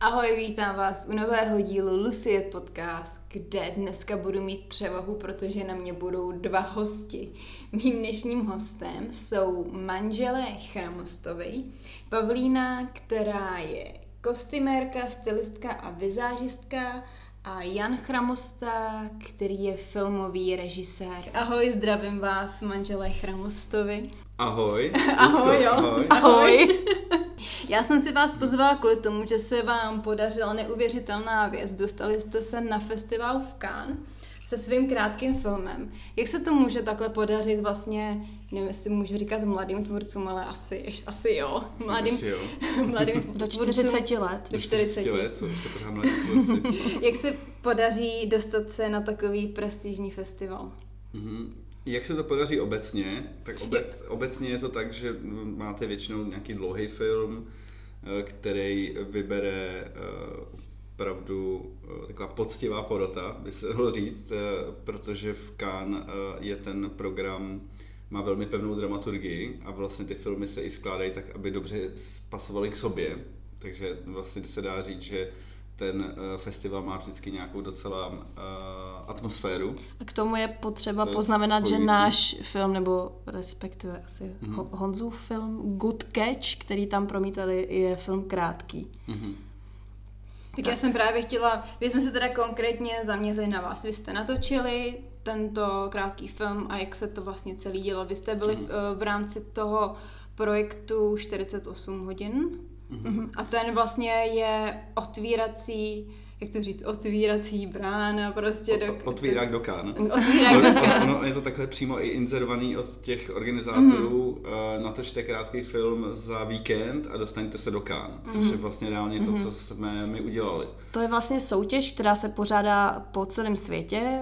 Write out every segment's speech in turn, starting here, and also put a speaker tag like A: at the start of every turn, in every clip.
A: Ahoj, vítám vás u nového dílu Lucie Podcast, kde dneska budu mít převahu, protože na mě budou dva hosti. Mým dnešním hostem jsou manželé Chramostovi, Pavlína, která je kostymérka, stylistka a vizážistka a Jan Chramosta, který je filmový režisér. Ahoj, zdravím vás, manželé Chramostovi.
B: Ahoj.
A: ahoj, jo.
B: Ahoj.
A: ahoj. Já jsem si vás pozvala kvůli tomu, že se vám podařila neuvěřitelná věc. Dostali jste se na festival v Cannes se svým krátkým filmem. Jak se to může takhle podařit vlastně, nevím, jestli můžu říkat mladým tvůrcům, ale asi, asi jo. Mladým,
B: Asi jo.
A: mladým
C: Do
A: tvůrcům.
C: 40 let.
A: Do 40.
B: let, co ještě pořád mladí tvůrci.
A: Jak se podaří dostat se na takový prestižní festival?
B: Mhm. Jak se to podaří obecně? Tak obec, obecně je to tak, že máte většinou nějaký dlouhý film, eh, který vybere eh, opravdu eh, taková poctivá porota, by se dalo říct, eh, protože v Cannes eh, je ten program má velmi pevnou dramaturgii a vlastně ty filmy se i skládají tak, aby dobře pasovaly k sobě. Takže vlastně se dá říct, že ten festival má vždycky nějakou docela uh, atmosféru.
C: A k tomu je potřeba poznamenat, že
B: spojující.
C: náš film, nebo respektive asi
B: Mhm.
C: mm-hmm. Honzův film Good Catch, který tam promítali, je film krátký.
B: Mhm.
A: Tak já jsem právě chtěla, my jsme se teda konkrétně zaměřili na vás. Vy jste natočili tento krátký film a jak se to vlastně celý dělo. Vy jste byli v, v rámci toho projektu 48 hodin
B: Mhm.
A: a ten vlastně je otvírací, jak to říct, otvírací brána prostě do...
B: Otvírák do Cannes.
A: Otvírák do Cannes.
B: Ono je to takhle přímo i inzerovaný od těch organizátorů. Mm. Natočte krátký film za víkend a dostaňte se do Cannes, což je vlastně reálně to, co jsme my udělali.
C: To je vlastně soutěž, která se pořádá po celém světě,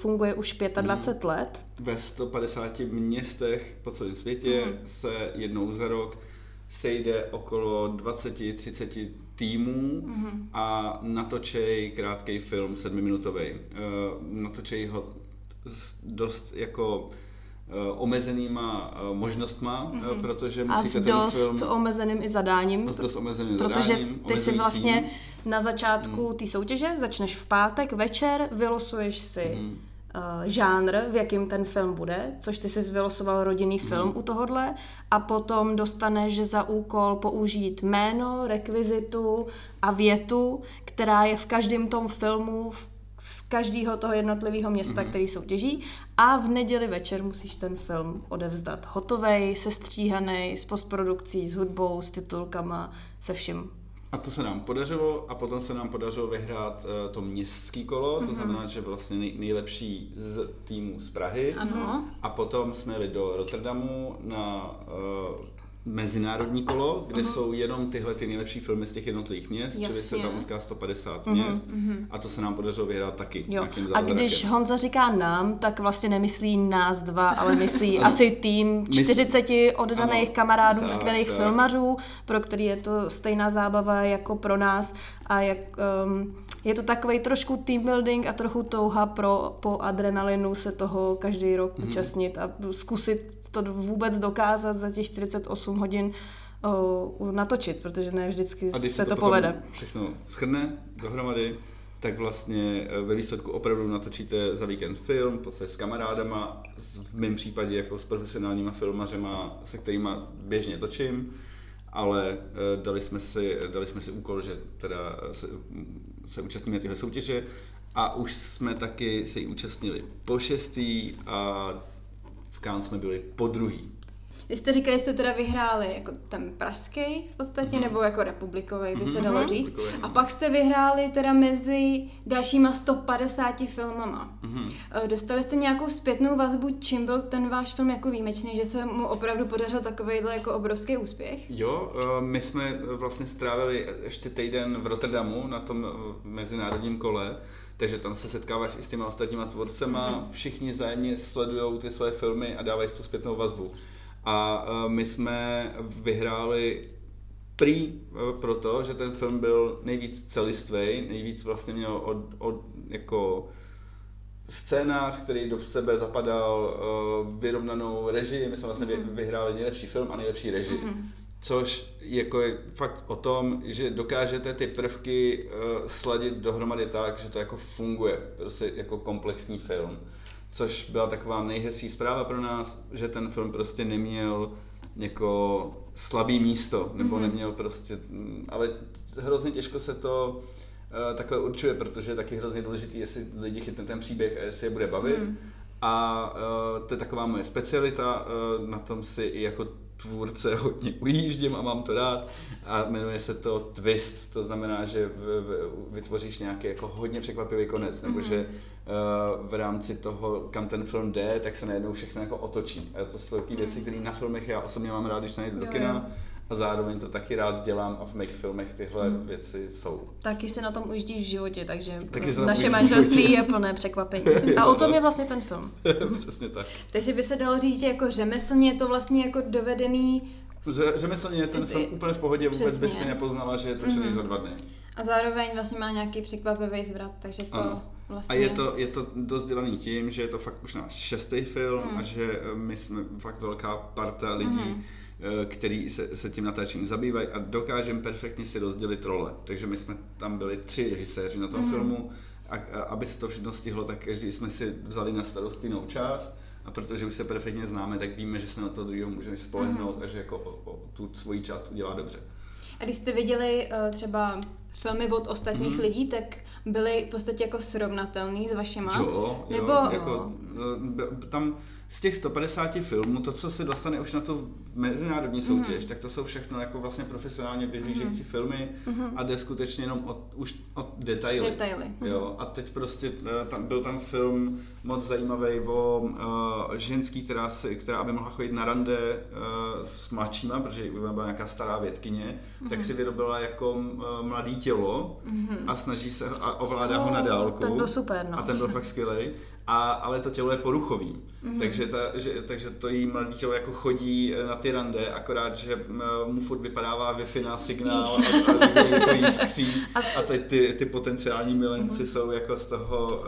C: funguje už 25 let.
B: Ve 150 městech po celém světě
A: Mhm.
B: se jednou za rok sejde okolo 20-30 týmů
A: Mhm.
B: a natočej krátký film sedmiminutový. Natočej ho s dost jako eh, omezenýma eh, možnostma, mm-hmm. protože
C: Mhm. A
B: musíte
C: s
B: ten
C: dost
B: film
C: omezeným i zadáním.
B: s dost omezeným
C: Protože
B: zadáním,
C: ty si vlastně na začátku té soutěže začneš v pátek večer, vylosuješ si
B: Mhm.
C: Uh, žánr, v jakým ten film bude, což ty jsi vylosoval rodinný film u tohohle a potom dostaneš za úkol použít jméno, rekvizitu a větu, která je v každém tom filmu v z každého toho jednotlivého města, který soutěží a v neděli večer musíš ten film odevzdat. Hotovej, sestříhaný, s postprodukcí, s hudbou, s titulkama, se vším.
B: A to se nám podařilo a potom se nám podařilo vyhrát uh, to městský kolo, to znamená, že vlastně nej, nejlepší z týmu z Prahy.
A: Ano.
B: A potom jsme jeli do Rotterdamu na uh, mezinárodní kolo, kde jsou jenom tyhle ty nejlepší filmy z těch jednotlivých měst, čili se
A: Jasně.
B: tam utká 150 měst a to se nám podařilo vyhrát taky
C: Jo. A když Honza říká nám, tak vlastně nemyslí nás dva, ale myslí asi tým
B: Mysl-
C: 40 oddaných
B: Ano,
C: kamarádů,
B: tak,
C: skvělých
B: tak.
C: filmařů, pro který je to stejná zábava jako pro nás a jak, um, je to takový trošku team building a trochu touha pro, po adrenalinu se toho každý rok
B: Mhm.
C: účastnit a zkusit to vůbec dokázat za těch 48 hodin uh, natočit, protože ne vždycky
B: A když
C: se to,
B: potom
C: povede.
B: všechno schrne dohromady, tak vlastně eh, ve výsledku opravdu natočíte za víkend film, v podstatě s kamarádama, v mém případě jako s profesionálníma filmařema, se kterými běžně točím, ale eh, dali jsme si, dali jsme si úkol, že teda se, se účastníme téhle soutěže a už jsme taky se jí účastnili po šestý a v Cannes jsme byli po druhý.
A: Vy jste říkali, že jste teda vyhráli jako ten pražský v podstatě,
B: Mhm.
A: nebo jako republikový, by se
B: Mhm.
A: dalo říct.
B: Republikový,
A: A
B: no.
A: pak jste vyhráli teda mezi dalšíma 150 filmama.
B: Mhm.
A: Eh, Dostali jste nějakou zpětnou vazbu, čím byl ten váš film jako výjimečný, že se mu opravdu podařil takovýhle jako obrovský úspěch?
B: Jo, eh, my jsme vlastně strávili ještě týden v Rotterdamu na tom eh, mezinárodním kole, takže tam se setkáváš i s těma ostatníma tvůrcema, všichni zájemně sledují ty své filmy a dávají si tu zpětnou vazbu. A eh, my jsme vyhráli prý eh, proto, že ten film byl nejvíc celistvý, nejvíc vlastně měl od, od jako scénář, který do sebe zapadal, eh, vyrovnanou režii, my jsme vlastně vy- vyhráli nejlepší film a nejlepší režii. Což jako je fakt o tom, že dokážete ty prvky uh, sladit dohromady tak, že to jako funguje, prostě jako komplexní film. Což byla taková nejhezčí zpráva pro nás, že ten film prostě neměl jako slabý místo, nebo mm-hmm. neměl prostě, mm, ale hrozně těžko se to uh, takhle určuje, protože je taky hrozně důležitý, jestli lidi chytne ten příběh a jestli je bude bavit. Mm. A uh, to je taková moje specialita, uh, na tom si i jako tvůrce hodně ujíždím a mám to rád a jmenuje se to twist, to znamená, že v, v, vytvoříš nějaký jako hodně překvapivý konec, nebo mm-hmm. že uh, v rámci toho, kam ten film jde, tak se najednou všechno jako otočí. A to jsou takové věci, které na filmech já osobně mám rád, když najdu do kina, a zároveň to taky rád dělám a v mých filmech tyhle hmm. věci jsou.
C: Taky se na tom ujíždí v životě, takže taky naše manželství je plné překvapení. A o tom je vlastně ten film.
B: Přesně tak.
A: takže by se dalo říct, že jako řemeslně je to vlastně jako dovedený
B: Řemeslně je ten film úplně v pohodě, vůbec Přesně. by si nepoznala, že je to mm-hmm. za dva dny.
A: A zároveň vlastně má nějaký překvapivý zvrat, takže to ano. vlastně...
B: A je to, je to dost dělaný tím, že je to fakt už náš šestý film mm. a že my jsme fakt velká parta lidí, mm Eh, který se, se tím natáčením zabývají a dokážeme perfektně si rozdělit role. Takže my jsme tam byli tři režiséři na tom mm-hmm. filmu a, a aby se to všechno stihlo, tak každý jsme si vzali na starost jinou část a protože už se perfektně známe, tak víme, že se na to druhého můžeme spolehnout mm-hmm. a že jako o, o, tu svoji část udělá dobře.
A: A když jste viděli uh, třeba filmy od ostatních mm-hmm. lidí, tak byly v podstatě jako srovnatelný s vašima?
B: Jo,
A: Nebo...
B: jo, jako, eh, tam z těch 150 filmů, to, co se dostane už na tu mezinárodní mhm. soutěž, mm-hmm. tak to jsou všechno jako vlastně profesionálně vyhlížející mm-hmm. filmy mm-hmm. a jde skutečně jenom o, už o detaily.
A: detaily.
B: Mm-hmm. Jo, a teď prostě eh, tam, byl tam film moc zajímavý o uh, ženský, která, si, která aby mohla chodit na rande uh, s mladšíma, protože byla nějaká stará vědkyně, mm-hmm. tak si vyrobila jako uh, mladý tělo mm-hmm. a snaží se a ovládá oh, ho na dálku.
C: Ten byl super, no.
B: A ten byl fakt skvělý a, ale to tělo je poruchový. Mm-hmm. Takže, ta, že, takže to jí mladý tělo jako chodí eh, na ty rande, akorát, že mu furt vypadává Wi-Fi na signál a, a, jako jiskří a teď ty, ty potenciální milenci mm-hmm. jsou jako z toho uh,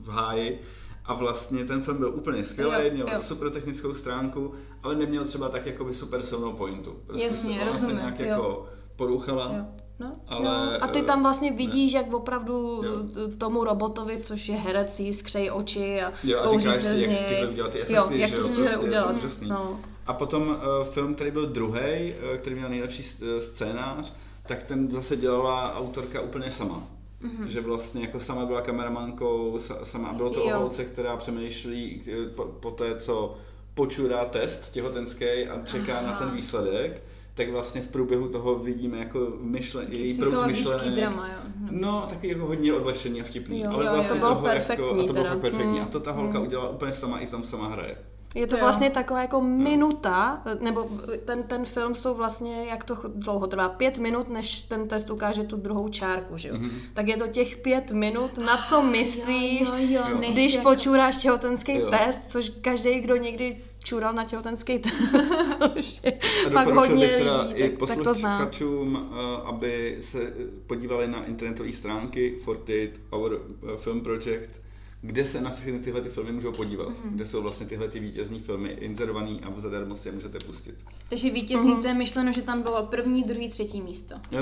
B: v háji. A vlastně ten film byl úplně skvělý, měl jo. super technickou stránku, ale neměl třeba tak jakoby super silnou pointu.
A: Prostě Jasně, se nějak
B: jo. jako porouchala. Jo.
C: No, ale, no. A ty tam vlastně vidíš, ne. jak opravdu jo. tomu robotovi, což je herec, jí skřejí oči a
B: jo, a říkáš si, jak udělat ty efekty,
C: jo, jak to
B: stihl
C: prostě udělat. No.
B: A potom uh, film, který byl druhý, uh, který měl nejlepší scénář, tak ten zase dělala autorka úplně sama. Mm-hmm. Že vlastně jako sama byla kameramankou, sama bylo to jo. o holce, která přemýšlí eh, po, po té, co počurá test těhotenský a čeká Aha. na ten výsledek tak vlastně v průběhu toho vidíme jako myšle, její proud myšlenek.
A: drama, jo.
B: No, taky jako hodně odlešený a vtipný. Jo, ale vlastně jo, to toho jako, a to bylo fakt perfektní. Mm. A to ta holka mm. udělala úplně sama, i tam sama hraje.
C: Je to, to vlastně taková jako minuta, nebo ten, ten film jsou vlastně, jak to dlouho trvá, pět minut, než ten test ukáže tu druhou čárku, že jo? Mm-hmm. Tak je to těch pět minut, na co myslíš, jo, jo, jo. když jako... počůráš těhotenský jo. test, což každý, kdo někdy čural na těhotenský test, což je a fakt hodně bych teda lidí,
B: i posluchačům, eh, aby se podívali na internetové stránky Fortit, Our eh, Film Project, kde se na všechny tyhle ty filmy můžou podívat, mm-hmm. kde jsou vlastně tyhle ty vítězní filmy inzerovaný a zadarmo si je můžete pustit.
A: Takže vítězný, mm-hmm. to je myšleno, že tam bylo první, druhý, třetí místo.
B: Uh,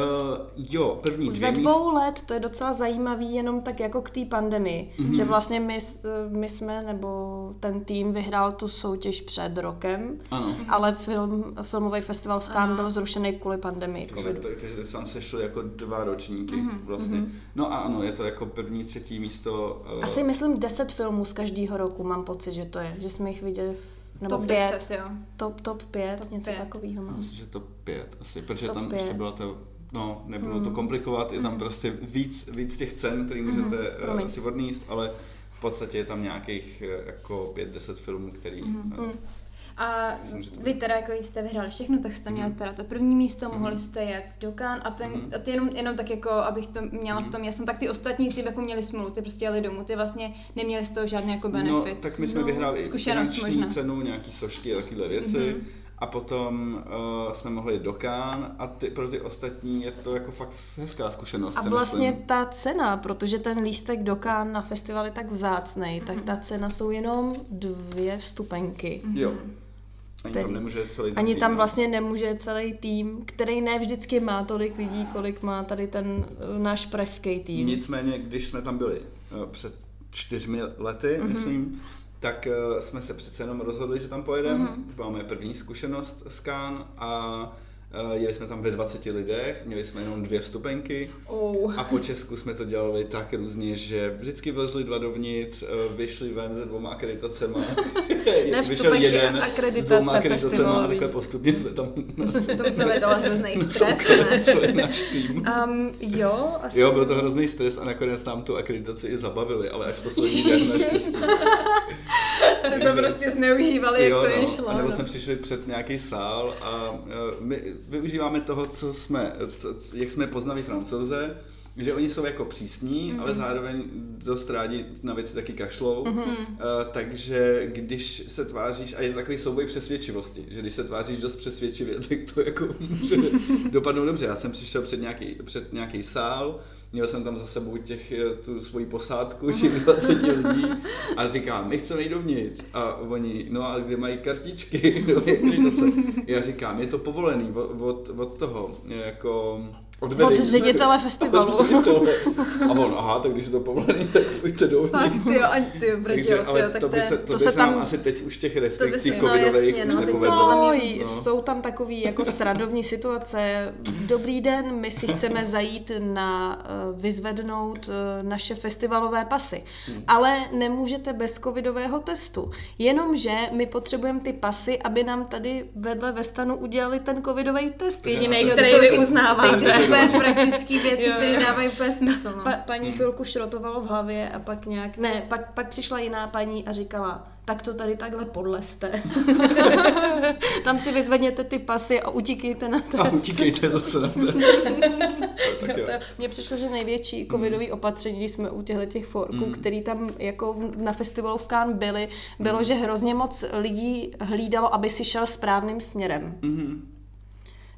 B: jo, první dvě
C: Za dvou míst... let to je docela zajímavý jenom tak jako k té pandemii, mm-hmm. že vlastně my, my jsme, nebo ten tým vyhrál tu soutěž před rokem,
B: ano.
C: ale film, filmový festival v Cannes byl zrušený kvůli pandemii.
B: Takže, takže teď tam sešly jako dva ročníky mm-hmm. vlastně. Mm-hmm. No a ano, je to jako první, třetí místo.
C: Uh... Asi myslím myslím 10 filmů z každého roku, mám pocit, že to je, že jsme jich viděli nebo
A: top
C: pět,
A: 10, jo.
C: Top, top 5, top něco takového
B: mám. Myslím, že top 5 asi, protože top tam 5. ještě byla to No, nebylo mm. to komplikovat, je tam mm. prostě víc, víc těch cen, které můžete mm. uh, si odníst, ale v podstatě je tam nějakých uh, jako 5-10 filmů, který mm. Uh,
A: a vy teda, jako jste vyhráli všechno, tak jste měli mhm. teda to první místo, mm mohli jste jet do Cannes a, ten, mm a ty jenom, jenom tak jako, abych to měla v mhm. tom jasno, tak ty ostatní ty jako měli smůlu, ty prostě jeli domů, ty vlastně neměli z toho žádný jako benefit.
B: No, tak my jsme no, vyhráli finanční možná. cenu, nějaký sošky a takovéhle věci. mm A potom uh, jsme mohli do Kán a ty, pro ty ostatní je to jako fakt hezká zkušenost.
C: A vlastně myslím. ta cena, protože ten lístek do Kán na festival je tak vzácnej, mm tak ta cena jsou jenom dvě vstupenky.
B: mm Jo. Ani tam nemůže celý ten
C: Ani
B: tým,
C: tam
B: no.
C: vlastně nemůže celý tým, který ne vždycky má tolik lidí, kolik má tady ten eh, náš pražský tým.
B: Nicméně, když jsme tam byli eh, před čtyřmi lety,
C: Mhm.
B: mm-hmm. myslím, tak eh, jsme se přece jenom rozhodli, že tam pojedeme.
C: Mhm.
B: Mm-hmm. Máme první zkušenost s Cannes a jeli jsme tam ve 20 lidech, měli jsme jenom dvě vstupenky
C: Oh.
B: a po Česku jsme to dělali tak různě, že vždycky vlezli dva dovnitř, eh, vyšli ven se dvouma akreditacema. Vyšel
C: vstupenky
B: jeden
C: akreditace
B: s dvouma akreditacema a takhle postupně jsme tam
A: To být ale hrozný stres, ne?
C: Um, jo, asi.
B: Jo, byl to hrozný stres a nakonec nám tu akreditaci i zabavili, ale až poslední den naštěstí.
A: Jste to prostě zneužívali, jak to jen šlo.
B: a nebo
A: no.
B: jsme přišli před nějaký sál a uh, my využíváme toho, co jsme, co, jak jsme poznali francouze, že oni jsou jako přísní, mm-hmm. ale zároveň dost rádi na věci taky kašlou. Mm-hmm. Uh, takže když se tváříš, a je to takový souboj přesvědčivosti, že když se tváříš dost přesvědčivě, tak to jako může dopadnout dobře. Já jsem přišel před nějaký, před nějaký sál, měl jsem tam za sebou těch, eh, tu svoji posádku, těch 20 lidí a říkám, my chceme jít dovnitř. A oni, no a kde mají kartičky, do akreditace. Já říkám, je to povolený od, od, od toho, jako od, vedení-
C: ředitele festivalu.
B: Od ředitele. A on, aha, tak když to povolený, tak pojďte dovnitř.
A: Fakt, jo, a ty
B: ale
A: jo, tak
B: to by se, to
C: to
B: by
C: se tam-
B: asi teď už těch restrikcích
A: no,
B: covidových
A: jasně,
B: už
A: no,
B: nepovedlo.
C: No,
B: No.
C: jsou tam takový jako sradovní situace. Dobrý den, my si chceme zajít na uh, vyzvednout uh, naše festivalové pasy.
B: Hmm.
C: Ale nemůžete bez covidového testu. Jenomže my potřebujeme ty pasy, aby nám tady vedle ve stanu udělali ten covidový test. Jediný, který vy uznáváte.
A: Super praktické věci, které dávají úplně smysl. No.
C: Pa, paní chvilku šrotovalo v hlavě a pak nějak, ne, pak, pak přišla jiná paní a říkala, tak to tady takhle podleste. Tam si vyzvedněte ty pasy a utíkejte na
B: A
C: test.
B: utíkejte zase na test. tak jo.
C: To, mně přišlo, že největší covidový opatření, když jsme u těchto těch forků,
B: Mm.
C: který tam jako na festivalu v Cannes byly, bylo, že hrozně moc lidí hlídalo, aby si šel správným směrem.
B: Mhm.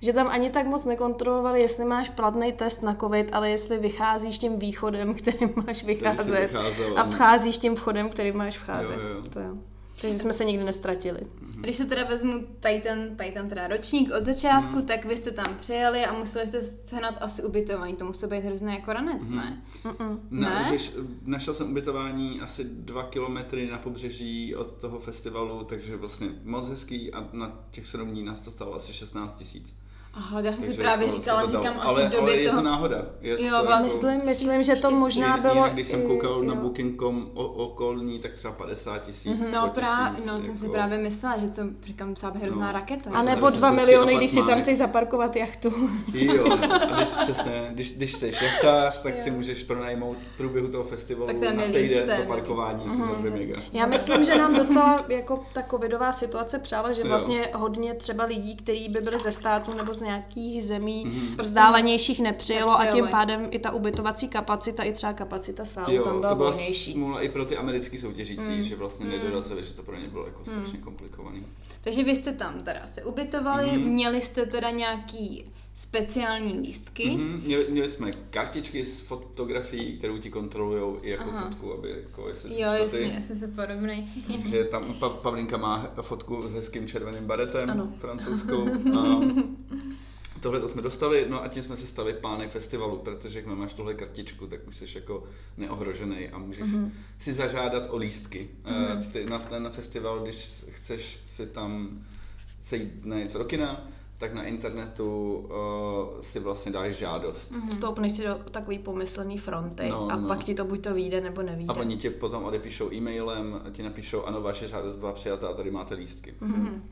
C: Že tam ani tak moc nekontrolovali, jestli máš platný test na covid, ale jestli vycházíš tím východem, kterým máš vycházet
B: vycházel,
C: a
B: ano.
C: vcházíš tím vchodem, kterým máš vcházet.
B: Jo, jo.
C: To jo. Takže jsme se nikdy nestratili.
A: Když se teda vezmu tady ten, tady ten teda ročník od začátku,
B: Mhm.
A: tak vy jste tam přijeli a museli jste sehnat asi ubytování. To musel být hrozný jako ranec, ne?
C: Mm-mm.
B: Na,
A: Ne?
B: když, našel jsem ubytování asi dva kilometry na pobřeží od toho festivalu, takže vlastně moc hezký a na těch sedm dní nás to stalo asi 16 tisíc.
A: Aha, já jsem si právě
B: jako se
A: říkala,
B: dalo.
A: říkám asi
B: ale,
A: v době
B: ale je
A: toho...
B: to náhoda. Je
A: Jo,
B: to
A: vám-
C: Myslím,
A: Štěstí,
C: myslím, že to možná
B: jinak,
C: bylo...
B: jinak, když jsem koukal na. Booking.com o, okolní, tak třeba 50 tisíc, 100
A: No, právě,
B: tisíc,
A: no, jsem si
B: jako-
A: právě myslela, že to, říkám, být hrozná
B: No.
A: raketa.
C: A nebo
B: jsem
C: dva
B: tady
C: miliony, když si tam chceš zaparkovat jachtu.
B: Jo, a když přesně, když, když jsi jachtář, tak si můžeš pronajmout v průběhu toho festivalu
A: Tak
B: na týden
A: to
B: parkování si
C: Mhm,
B: za dvě
C: tak-
B: mega.
C: Já myslím, že nám docela jako ta covidová situace přála, že vlastně hodně třeba lidí, kteří by byli ze státu nebo z nějakých zemí
B: Mhm.
C: vzdálenějších nepřijelo a tím pádem i ta ubytovací kapacita, i třeba kapacita sálu
B: Jo,
C: tam byla
B: to byla
C: volnější.
B: smůla i pro ty americký soutěžící,
A: Mm.
B: že vlastně nedorazili, že to pro ně bylo jako strašně komplikovaný.
A: Takže vy jste tam teda se ubytovali,
B: Mhm.
A: měli jste teda nějaký speciální lístky.
B: Mhm, měli, měli jsme kartičky s fotografií, kterou ti kontrolují i jako
A: Aha.
B: fotku, aby jako jestli
A: Jo, jasně, jasně se podobnej.
B: Takže tam pa, Pavlinka má fotku s hezkým červeným baretem
C: Ano.
B: francouzskou. A tohle to jsme dostali, no a tím jsme se stali pány festivalu, protože jak máš tuhle kartičku, tak už jsi jako neohrožený a můžeš
C: Mhm.
B: mm-hmm. si zažádat o lístky. Mm-hmm. Ty na ten festival, když chceš si tam se jít na něco do kina, tak na internetu uh, si vlastně dáš žádost.
C: Mhm. Stoupneš si do takový pomyslný fronty
B: No,
C: a
B: no.
C: pak ti to buď to vyjde, nebo nevyjde.
B: A oni ti potom odepíšou e-mailem, ti napíšou, ano, vaše žádost byla přijata a tady máte lístky.
C: Mhm.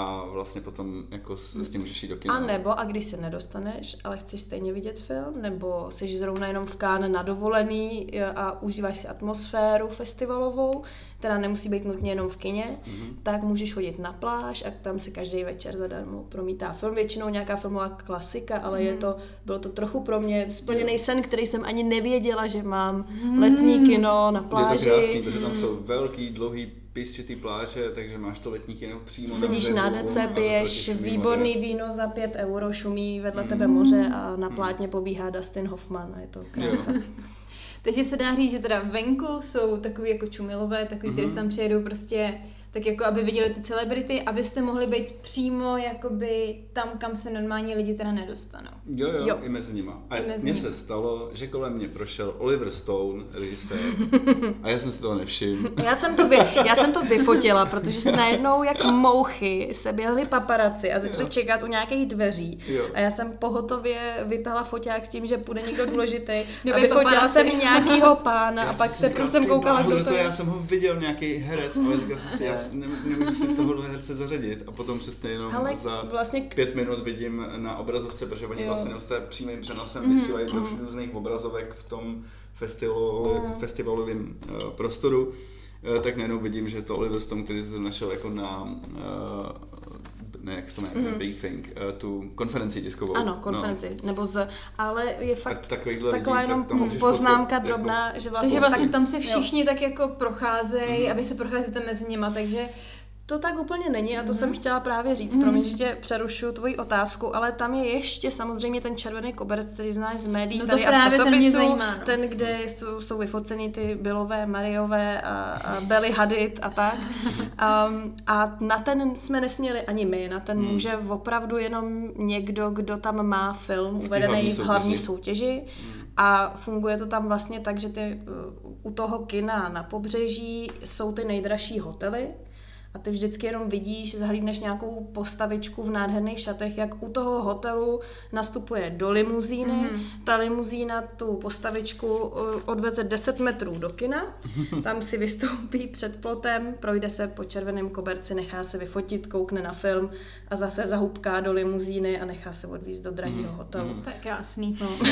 B: A vlastně potom jako s, s tím můžeš jít do kina.
C: A nebo, a když se nedostaneš, ale chceš stejně vidět film, nebo jsi zrovna jenom v Cannes na dovolený e, a užíváš si atmosféru festivalovou, která nemusí být nutně jenom v kině,
B: Mhm.
C: tak můžeš chodit na pláž a tam se každý večer zadarmo promítá film. Většinou nějaká filmová klasika, ale je to, bylo to trochu pro mě splněný sen, který jsem ani nevěděla, že mám letní kino na
B: Je to
C: pláži.
B: krásný, protože tam jsou velký, dlouhý, písčitý pláže, takže máš to letní kino přímo
C: Sedíš
B: na
C: na
B: břehu
C: dece,
B: a
C: piješ
B: šumí moře.
C: výborný víno za 5 euro, šumí vedle tebe moře a na plátně pobíhá Dustin Hoffman a je to krása.
A: Takže se dá říct, že teda venku jsou takový jako čumilové, takový,
B: Mhm.
A: kteří tam přijedou prostě tak jako aby viděli ty celebrity, abyste mohli být přímo jakoby tam, kam se normálně lidi teda nedostanou.
B: Jo, jo,
C: Jo.
B: i mezi nima. A mně se stalo, že kolem mě prošel Oliver Stone, režisér, a já jsem si toho nevšiml.
C: Já jsem, to vy, já jsem to vyfotila, protože se najednou jak mouchy se běhly paparaci a začali
B: Jo.
C: čekat u nějakých dveří.
B: Jo.
C: A já jsem pohotově vytahla foťák s tím, že půjde někdo důležitý. A vyfotila jsem nějakýho pána
B: Já
C: a pak se prostě koukala, kdo to je.
B: Já jsem ho viděl, nějaký herec, ale říkal jsem si, já si nem, nemůžu si tohohle herce zařadit. A potom přesně jenom
C: Ale
B: za
C: vlastně
B: pět minut vidím na obrazovce, protože oni
C: Jo.
B: vlastně neustále přímým přenosem
C: Mhm,
B: vysílají do různých obrazovek v tom festivalu,
C: Mhm.
B: festivalovém uh, prostoru. Uh, tak najednou vidím, že to Oliver Stone, který se našel jako na uh, ne, jak se to jmenuje, briefing, uh, tu konferenci tiskovou.
C: Ano, konferenci. Nebo z, ale je fakt taková
B: lidí,
C: jenom
B: tak
C: poznámka
B: jako-
C: drobná, že vlastně...
A: Takže vlastně
C: tak-
A: tam se
C: jo.
A: všichni tak jako procházejí,
B: Mhm.
A: aby se procházíte mezi nima, takže
C: To tak úplně není a to
A: Mhm.
C: jsem chtěla právě říct, promiň, že tě přerušu tvoji otázku, ale tam je ještě samozřejmě ten červený koberec, který znáš z médií
A: No to
C: tady a z
A: právě ten zajímá, no.
C: ten, kde jsou, jsou vyfoceny ty Billové, Mariové a, a Belly Hadid a tak. Um, a na ten jsme nesměli ani my, na ten
B: Hmm.
C: může opravdu jenom někdo, kdo tam má film uvedený v hlavní
B: soutěži.
C: soutěži. A funguje to tam vlastně tak, že ty u toho kina na pobřeží jsou ty nejdražší hotely a ty vždycky jenom vidíš, zahlídneš nějakou postavičku v nádherných šatech, jak u toho hotelu nastupuje do limuzíny. Mm. Ta limuzína tu postavičku uh, odveze 10 metrů do kina, tam si vystoupí před plotem, projde se po červeném koberci, nechá se vyfotit, koukne na film a zase zahubká do limuzíny a nechá se odvízt do drahého hotelu.
A: to je krásný.
C: No.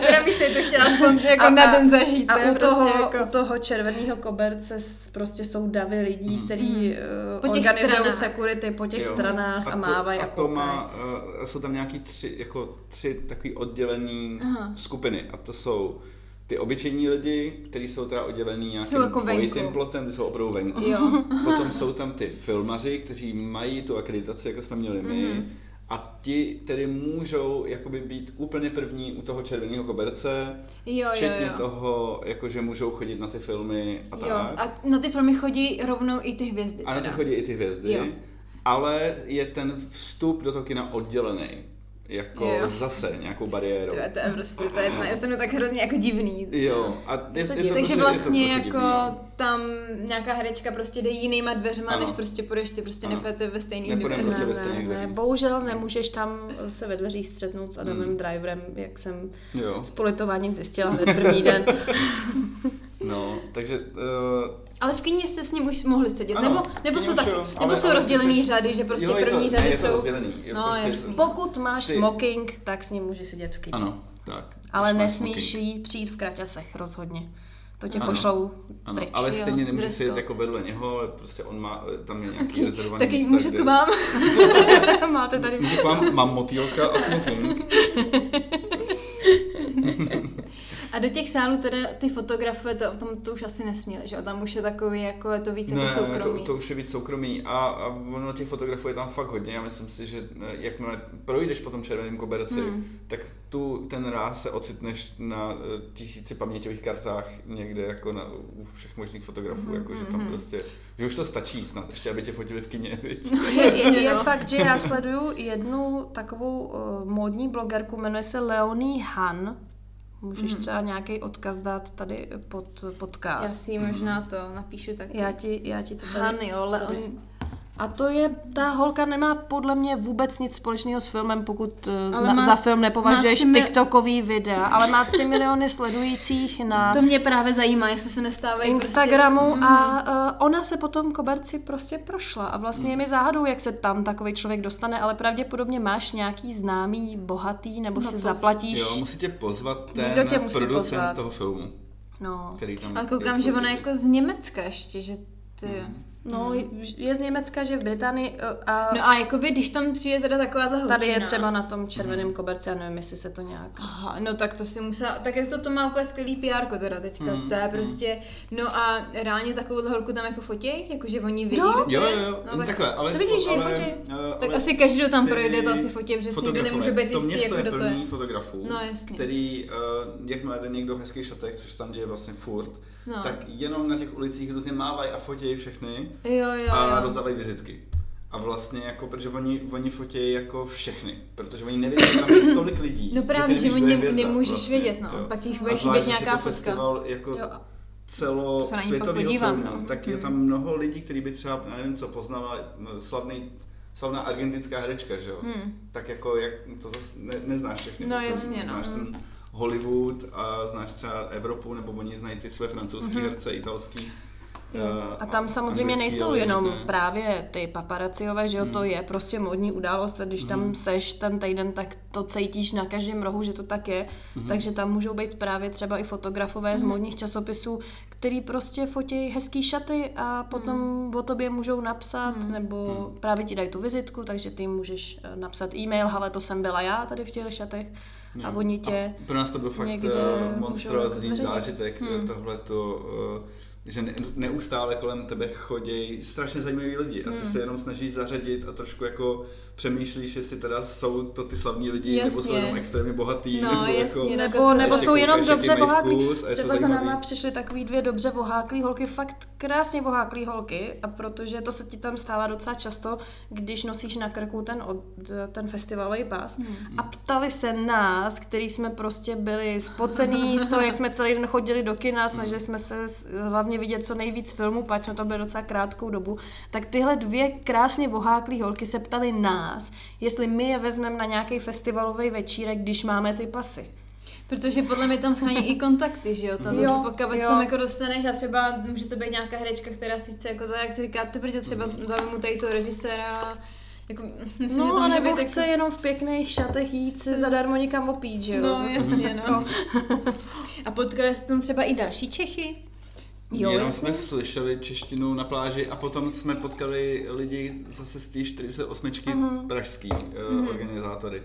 A: teda bych si to chtěla aspoň jako
C: A-
A: na
C: a-
A: den zažít.
C: A
A: je
C: u toho,
A: prostě jako...
C: u toho červeného koberce prostě jsou davy lidí,
B: Hmm.
C: kteří
A: Po
C: uh,
A: těch
C: organizují
A: stranách.
C: security po těch
B: Jo.
C: stranách a,
B: to,
C: mávají a,
B: a to
C: koukají.
B: má, uh, jsou tam nějaký tři, jako tři takový oddělený
A: Aha.
B: skupiny a to jsou ty obyčejní lidi, kteří jsou teda oddělený nějakým
A: jako
B: dvojitým
A: venku.
B: plotem, ty jsou opravdu venku.
A: Jo.
B: Potom jsou tam ty filmaři, kteří mají tu akreditaci, jako jsme měli my.
A: Mhm.
B: A ti tedy můžou jakoby být úplně první u toho červeného koberce,
A: Jo,
B: včetně
A: jo, jo.
B: toho, jako že můžou chodit na ty filmy a tak.
A: Jo, a na ty filmy chodí rovnou i ty hvězdy.
B: A na
A: teda.
B: chodí i ty hvězdy,
A: Jo.
B: ale je ten vstup do toho kina oddělený. Jako
A: Jo.
B: zase nějakou bariérou.
A: To je, to je prostě, to je, já jsem to tak hrozně jako divný.
B: Jo, a je,
C: Je
B: je
C: to divný.
A: Takže
B: prostě,
A: vlastně
B: je to trochu
A: jako
B: divný, no.
A: tam nějaká herečka prostě jde jinýma dveřma,
B: Ano.
A: než prostě půjdeš, ty prostě nepete ve stejných dveřích.
B: prostě ve
C: Ne,
B: stejných
C: ne, ne,
B: dveřích.
C: bohužel nemůžeš tam se ve dveřích střetnout s Adamem
B: Hmm.
C: Driverem, jak jsem
B: Jo,
C: s politováním zjistila hned první den.
B: no, takže uh,
A: Ale v kyně jste s ním už mohli sedět,
B: Ano,
A: nebo, nebo jsou taky, nebo
B: ale-
A: jsou
B: ale
A: rozdělený
B: jsi-
A: řady, že prostě
B: jo, je to-
A: první
B: ne,
A: řady
B: je to
A: jsou...
B: rozdělený, je
A: no,
B: prostě-
A: jasný.
C: Pokud máš
B: Ty-
C: smoking, tak s ním můžeš sedět v kyně.
B: ano, tak.
C: Ale nesmíš
B: smoking.
C: jít přijít v kraťasech, rozhodně. To tě
B: Ano.
C: pošlou
B: Ano,
C: pryč.
B: ale
A: jo,
B: stejně nemůžeš sedět jako vedle něho, ale prostě on má, tam je nějaký rezervovaný
A: Taky
B: místa,
A: můžu
B: kde-
A: k vám.
C: Máte tady
B: Můžu k vám, mám motýlka a smoking.
A: A do těch sálů teda ty fotografie, to, tam to už asi nesměli, že? Tam už je takový, jako je to víc jako
B: Ne,
A: soukromý.
B: to, to už je víc soukromý a, a ono těch fotografů je tam fakt hodně. Já myslím si, že eh, jakmile projdeš po tom červeném koberci,
A: Hmm.
B: tak tu ten ráz se ocitneš na eh, tisíci paměťových kartách někde jako na, u všech možných fotografů,
A: Mhm,
B: jako že tam prostě, že už to stačí snad, ještě aby tě fotili v kině, viď?
C: Je, je
A: no.
C: fakt, že já sleduju jednu takovou uh, módní blogerku, jmenuje se Leonie Han. Můžeš
A: Mhm.
C: třeba nějaký odkaz dát tady pod
A: Já
C: podcast.
A: si možná to napíšu taky.
C: Já ti, já ti to tady...
A: Han, jo, ale
C: tady.
A: on,
C: A to je, ta holka nemá podle mě vůbec nic společného s filmem, pokud eh,
A: Ale
C: na,
A: má-
C: za film nepovažuješ
A: mil-
C: TikTokový videa, ale má 3 miliony sledujících na
A: to mě právě zajímá, jestli se nestávají
C: Instagramu
A: prostě,
C: a uh, ona se potom koberci prostě prošla a vlastně je mi záhadou, jak se tam takový člověk dostane, ale pravděpodobně máš nějaký známý, bohatý, nebo
A: No
C: si
A: to-
C: zaplatíš.
B: Jo, musí tě pozvat ten
C: Někdo tě musí
B: producent
C: pozvat.
B: toho filmu,
C: No,
B: který tam
A: Ale koukám,
B: je
A: že ona jako z Německa ještě, že ty...
C: no je z Německa, že v Británii uh, a
A: No a jakoby, když tam přijde teda taková ta holčina.
C: tady je třeba na tom červeném koberci, já nevím, jestli se to nějak...
A: Aha, no tak to si musela, tak jak to, to má úplně skvělý PR teda teďka,
B: Mm,
A: to je
B: mm.
A: prostě, no a reálně takovou holku tam jako fotěj, jakože oni vidí,
C: Jo.
B: Jo,
A: je?
B: jo, jo,
A: no,
B: no,
A: tak,
B: takhle, ale...
C: To vidíš, že
B: ale,
C: fotí.
B: eh,
A: tak
B: ale
A: asi každý, kdo tam
B: ty
A: projde, to asi fotí, protože si nikdo nemůže být jistý,
B: město
A: jako
B: je
A: kdo to je.
B: plný fotografů,
A: No, jasně.
B: který, uh, jakmile jde někdo v hezkých šatech, což tam děje vlastně furt,
A: No.
B: tak jenom na těch ulicích různě mávají a fotějí všechny
A: Jo, jo,
B: a
A: jo.
B: rozdávají vizitky. A vlastně jako, protože oni, oni fotí jako všechny, protože oni nevědí, že tam je tolik lidí.
A: No právě, že
B: nevíš,
A: oni
B: je
A: nem-
B: hvězda
A: nemůžeš vědět, no.
B: jo.
A: Pak ti
B: A
A: bude chybět
B: je
A: nějaká fotka.
B: festival jako
A: Jo.
B: celo světového filmu,
A: no.
B: tak je
A: Mhm.
B: tam mnoho lidí, kteří by třeba, nevím co, poznala no, slavný, slavná argentinská herečka, že jo?
A: Hmm.
B: Tak jako, jak, to zase ne, neznáš všechny.
A: No, jasně, no.
B: Znáš ten Hollywood a znáš třeba Evropu, nebo oni znají ty své francouzský
A: Mhm.
B: herce, italský.
C: Jo.
B: eh,
C: A tam samozřejmě
B: anglický,
C: nejsou
B: ale
C: jenom
B: ne.
C: právě ty paparaciové, že jo, to je prostě modní událost a když tam seš ten týden, tak to cítíš na každém rohu, že to tak je. Takže tam můžou být právě třeba i fotografové z modních časopisů, který prostě fotí hezký šaty a potom o tobě můžou napsat, nebo právě ti dají tu vizitku, takže ty můžeš eh, napsat e-mail, ale to jsem byla já tady v těch šatech a
B: Jo.
C: oni tě...
B: A pro nás to byl fakt eh, monstrózní
C: zveřejnit.
B: zážitek, hmm. tohleto, eh, že ne, neustále kolem tebe chodí strašně zajímaví lidi a ty
C: Hmm.
B: se jenom snažíš zařadit a trošku jako přemýšlíš, jestli teda jsou to ty slavní lidi, nebo jsou
A: Jasně.
B: jenom extrémně bohatý,
A: No,
B: nebo
A: jasně,
B: jako...
C: Nebo, nebo jsou jenom dobře
B: to
C: Třeba za náma přišly takový dvě dobře voháklý holky, fakt krásně voháklý holky, a protože to se ti tam stává docela často, když nosíš na krku ten, od, ten festivalový pás.
B: Hmm.
C: A ptali se nás, který jsme prostě byli spocený z toho, jak jsme celý den chodili do kina, snažili jsme se hlavně vidět co nejvíc filmů, pak jsme to byli docela krátkou dobu, tak tyhle dvě krásně voháklý holky se ptali nás, jestli my je vezmeme na nějaký festivalový večírek, když máme ty pasy.
A: Protože podle mě tam schání i kontakty, že jo?
C: Jo,
A: zase pokud
C: jo.
A: se tam jako dostaneš a třeba může to být nějaká herečka, která si chce jako za, jak se říká, ty protože třeba zaujmu tady toho režiséra, jako, myslím, že
C: no,
A: to
C: a
A: může
C: nebo
A: být
C: chce
A: jako...
C: jenom v pěkných šatech jít si zadarmo někam opít, že jo?
A: No, jasně, no. A potkali jste tam třeba i další Čechy?
C: Jo,
B: Jenom
C: jasně.
B: jsme slyšeli češtinu na pláži a potom jsme potkali lidi zase z té 48
C: Mhm.
B: pražský uh, organizátory.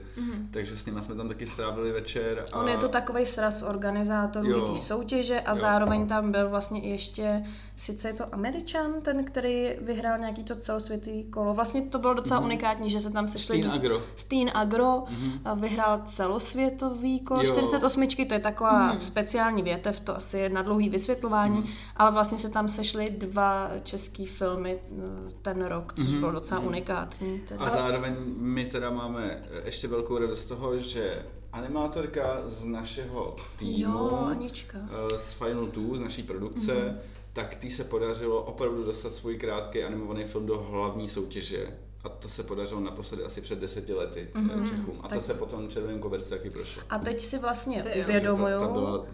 B: Takže s nimi jsme tam taky strávili večer. A...
C: On je to takový sraz organizátorů té soutěže a
B: Jo.
C: zároveň tam byl vlastně i ještě, sice je to Američan, ten, který vyhrál nějaký to celosvětový kolo. Vlastně to bylo docela unikátní, že se tam sešli...
B: Steen Agro.
C: Steen Agro a vyhrál celosvětový kolo
B: Jo.
C: 48, to je taková speciální větev, to asi je na dlouhý vysvětlování, ale vlastně se tam sešly dva český filmy eh, ten rok, což bylo docela unikátní. Teda.
B: A zároveň my teda máme ještě velkou radost z toho, že animátorka z našeho týmu,
C: Jo, Anička.
B: eh, z Final 2, z naší produkce,
C: Mhm.
B: tak tý se podařilo opravdu dostat svůj krátký animovaný film do hlavní soutěže. A to se podařilo naposledy asi před deseti lety mm-hmm. Čechům. A.
C: Tak-
B: to se potom červeným koverci taky prošlo.
C: A teď si vlastně uvědomuju,
B: Ta, ta byla,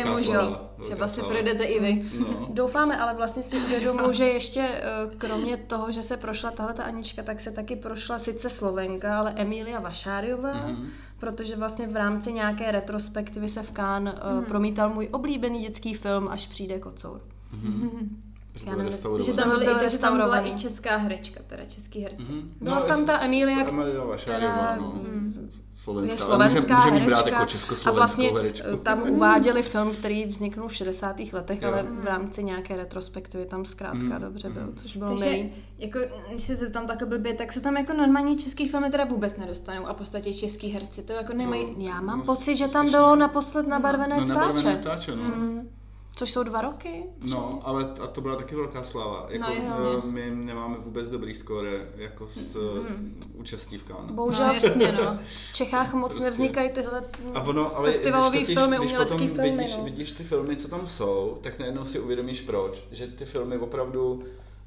B: eh,
A: možné.
B: sláva,
A: Třeba si projdete i vy.
B: No.
C: Doufáme, ale vlastně si uvědomuji, že ještě eh, kromě toho, že se prošla tahle ta Anička, tak se taky prošla sice Slovenka, ale Emília Vašáriová, mm-hmm. protože vlastně v rámci nějaké retrospektivy se v Cannes mm-hmm. promítal můj oblíbený dětský film Až přijde kocour.
B: Že
C: Já nevím.
A: Takže tam,
C: Byl
A: byly, takže tam byla i česká herečka, teda český herci.
B: Mhm.
C: Byla tam ta Emília,
B: Emilia
C: která,
B: no.
C: mm,
B: Slovenská,
C: je
B: ale
C: slovenská
B: můžeme jí brát jako
C: a
B: československou
C: vlastně
B: herečku.
C: eh, tam uváděli film, který vzniknul v 60. letech,
B: Jo.
C: ale v rámci nějaké retrospektivy tam zkrátka
B: Mhm.
C: dobře byl, což bylo
A: Takže,
C: milý.
A: jako, když se zeptám tak blbě, tak se tam jako normální český filmy teda vůbec nedostanou a v podstatě český herci to jako nemají...
B: To-
C: Já mám
B: No,
C: pocit, že tam bylo naposled nabarvené
B: No, nabarvené
C: ptáče.
B: ptáče, no.
C: Mm, což jsou dva roky.
B: No, ale a to byla taky velká sláva. Jako,
A: No, jasně.
B: eh, my nemáme vůbec dobrý skóre jako s mm. účastí v Cannes.
C: Bohužel
A: No jasně, no.
C: v Čechách moc
B: Prostě.
C: nevznikají tyhle
B: A ono, ale
C: festivalový
B: když, totiž,
C: filmy,
B: když
C: umělecký
B: potom
C: filmy.
B: vidíš,
C: no.
B: vidíš ty filmy, co tam jsou, tak najednou si uvědomíš proč. Že ty filmy opravdu,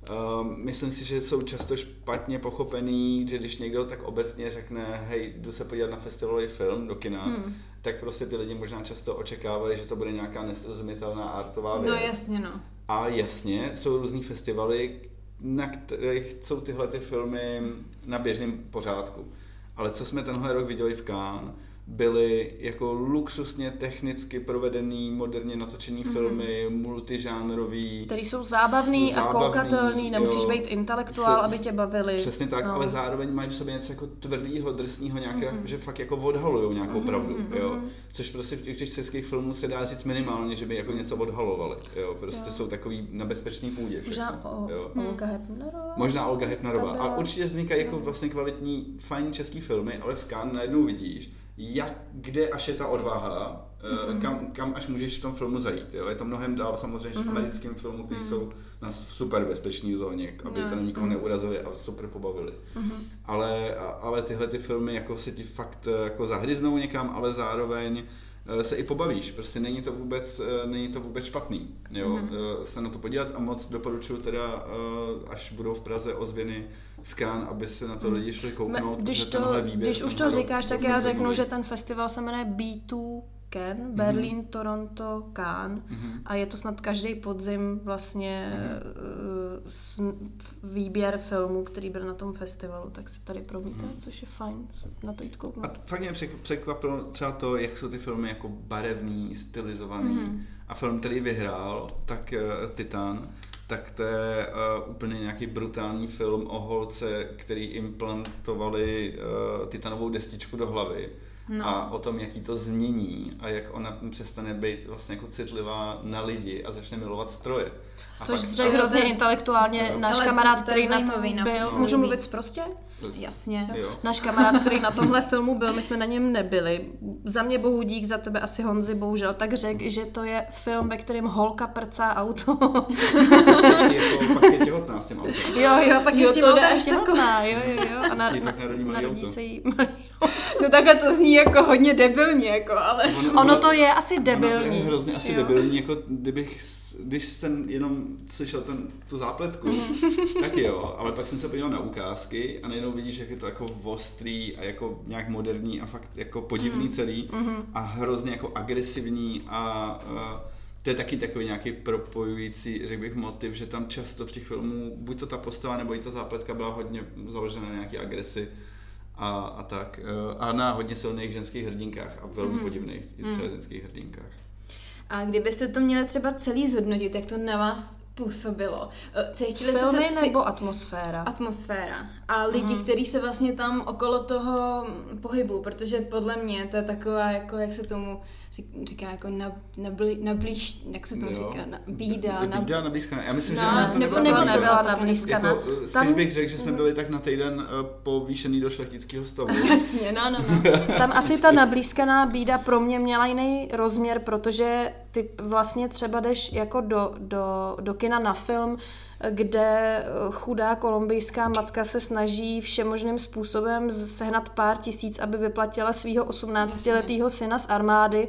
B: um, myslím si, že jsou často špatně pochopený, že když někdo tak obecně řekne, hej, jdu se podívat na festivalový film do kina, hmm. tak prostě ty lidi možná často očekávají, že to bude nějaká nesrozumitelná artová věc.
A: No jasně, no.
B: A jasně, jsou různý festivaly, na kterých jsou tyhle ty filmy na běžném pořádku. Ale co jsme tenhle rok viděli v Cannes, byly jako luxusně technicky provedený, moderně natočený filmy, multižánrový.
C: který jsou zábavný, a
B: zábavný,
C: koukatelný, nemusíš
B: jo.
C: být intelektuál,
B: S-
C: aby tě bavili.
B: Přesně tak,
C: no.
B: ale zároveň mají v sobě něco jako tvrdýho, drsného, nějaké, že fakt jako odhalujou nějakou pravdu, jo. Což prostě v těch těch českých filmů se dá říct minimálně, že by jako něco odhalovali, jo. Prostě jsou takový na bezpečný půdě všechno,
C: Možná o,
B: jo.
C: Olga Hepnerová.
B: Možná Olga Hepnerová. A určitě vznikají jako vlastně kvalitní, fajn český filmy, ale v Cannes najednou vidíš, jak, kde až je ta odvaha, mm-hmm. kam, kam až můžeš v tom filmu zajít. Jo? Je to mnohem dál samozřejmě mm-hmm. americkým filmů, kteří mm-hmm. jsou na super bezpečné zóně, aby no, to nikoho neurazili a super pobavili. Mm-hmm. Ale, ale tyhle ty filmy jako se ti fakt eh, jako zahryznou někam, ale zároveň eh, se i pobavíš, prostě není to vůbec, není to vůbec špatný, jo, mm-hmm. se na to podívat a moc doporučuji teda, až budou v Praze ozvěny z aby se na to lidi šli kouknout,
C: když, to, výběr, když už to říkáš, tak já řeknu, že ten festival se jmenuje B2 Ken, mm-hmm. Berlín, Toronto, Cannes mm-hmm. a je to snad každý podzim vlastně mm-hmm. výběr filmů, který byl na tom festivalu, tak se tady promítá, mm-hmm. což je fajn na to jít kouknout.
B: A fakt mě překvapilo třeba to, jak jsou ty filmy jako barevný, stylizovaný mm-hmm. a film, který vyhrál, tak uh, Titan, tak to je uh, úplně nějaký brutální film o holce, který implantovali uh, titanovou destičku do hlavy no. a o tom, jaký to změní a jak ona přestane být vlastně jako citlivá na lidi a začne milovat stroje.
C: A Což řekl hrozně intelektuálně no. náš kamarád, který na to byl. Můžu mluvit prostě?
A: Jasně.
C: Jo. Náš kamarád, který na tomhle filmu byl, my jsme na něm nebyli. Za mě bohu dík, za tebe asi Honzi, bohužel, tak řekl, že to je film, ve kterém holka prcá auto.
B: jako, pak je těhotná s tím autem.
C: Jo, jo, pak je s tím autem těhotná, jo, jo, jo. A na, na, narodí se jí malý
A: No takhle to zní jako hodně debilně, jako, ale...
C: Ono, ono to je asi debilní. Ono to
B: je hrozně asi jo. debilní, jako kdybych když jsem jenom slyšel ten, tu zápletku, tak jo, ale pak jsem se podíval na ukázky a najednou vidíš, jak je to jako ostrý a jako nějak moderní a fakt jako podivný mm. celý mm-hmm. a hrozně jako agresivní a uh, to je taky takový nějaký propojující, řekl bych, motiv, že tam často v těch filmů buď to ta postava nebo i ta zápletka byla hodně založena na nějaké agresi a, a tak. E, a na hodně silných ženských hrdinkách a velmi mm. podivných mm. ženských hrdinkách.
A: A kdybyste to měli třeba celý zhodnotit, jak to na vás působilo.
C: Eh, cítili Filmy se, nebo atmosféra?
A: Atmosféra. A lidi, mm. kteří se vlastně tam okolo toho pohybu, protože podle mě to je taková, jako jak se tomu říká, jako na, na, blí, na blíž, jak se tomu jo. říká, na, bída.
B: Na, bída nablízkaná. Já myslím,
A: na,
B: že
A: to nebo nebyla, nebyla nablízkaná.
B: Jako, eh, spíš tam... bych řekl, že jsme byli tak na týden uh, povýšený do šlechtického stavu.
A: Jasně, no, no, no.
C: tam asi ta nablízkaná bída pro mě měla jiný rozměr, protože ty vlastně třeba jdeš jako do, do, do kina na film, kde chudá kolumbijská matka se snaží všemožným způsobem sehnat pár tisíc, aby vyplatila svého 18-letého syna z armády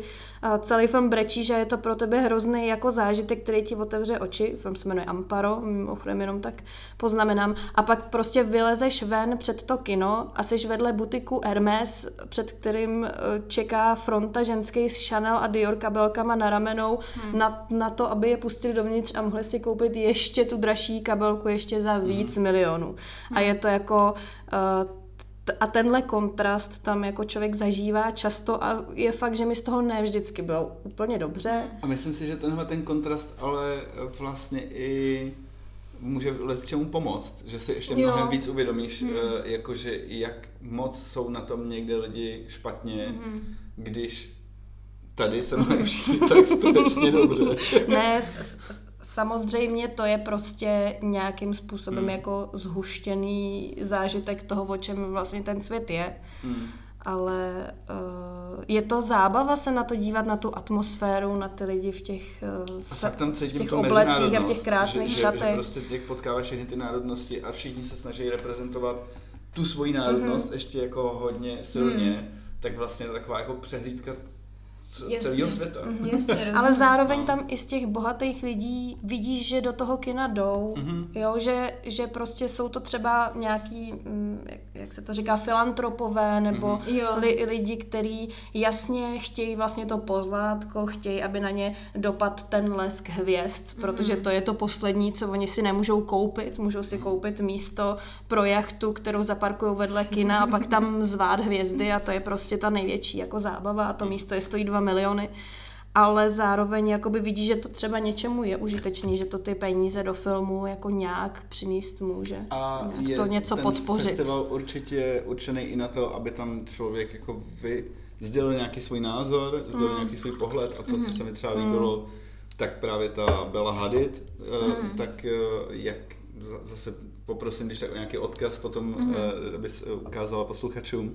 C: celý film brečí, že je to pro tebe hrozný jako zážitek, který ti otevře oči. Film se jmenuje Amparo, mimochodem jenom tak poznamenám. A pak prostě vylezeš ven před to kino a jsi vedle butiku Hermes, před kterým e, čeká fronta ženský s Chanel a Dior kabelkama na ramenou hmm. na, na to, aby je pustili dovnitř a mohli si koupit ještě tu dražší kabelku ještě za víc hmm. milionů. Hmm. A je to jako uh, a tenhle kontrast tam jako člověk zažívá často a je fakt, že mi z toho ne vždycky bylo úplně dobře.
B: A myslím si, že tenhle ten kontrast ale vlastně i může let čemu pomoct, že si ještě jo. mnohem víc uvědomíš, hmm. jakože jak moc jsou na tom někde lidi špatně, hmm. když tady se mají všichni tak strašně dobře.
C: ne, s, s, Samozřejmě to je prostě nějakým způsobem hmm. jako zhuštěný zážitek toho, o čem vlastně ten svět je. Hmm. Ale uh, je to zábava se na to dívat, na tu atmosféru, na ty lidi v těch, uh,
B: a fakt tam
C: v těch oblecích a v těch krásných
B: že,
C: šatech. Že,
B: že prostě jak potkáváš všechny ty národnosti a všichni se snaží reprezentovat tu svoji národnost mm-hmm. ještě jako hodně silně, mm. tak vlastně taková jako přehlídka celého světa.
A: Mm, jasně,
C: Ale zároveň no. tam i z těch bohatých lidí vidíš, že do toho kina jdou, mm-hmm. jo, že, že prostě jsou to třeba nějaký, mm, jak, jak se to říká, filantropové, nebo mm-hmm. li, lidi, kteří jasně chtějí vlastně to pozlátko, chtějí, aby na ně dopad ten lesk hvězd, mm-hmm. protože to je to poslední, co oni si nemůžou koupit, můžou si koupit místo pro jachtu, kterou zaparkují vedle kina a pak tam zvát hvězdy a to je prostě ta největší jako zábava a to místo je stojí dva miliony, ale zároveň jakoby vidí, že to třeba něčemu je užitečný, že to ty peníze do filmu jako nějak přinést může.
B: A nějak je
C: to něco
B: ten
C: podpořit.
B: festival určitě určený i na to, aby tam člověk jako vy sdělil nějaký svůj názor, sdělil mm. nějaký svůj pohled a to, mm. co se mi třeba líbilo, mm. tak právě ta Bella Hadid, mm. tak eh, jak zase poprosím, když tak o nějaký odkaz potom, mm. abys ukázala posluchačům,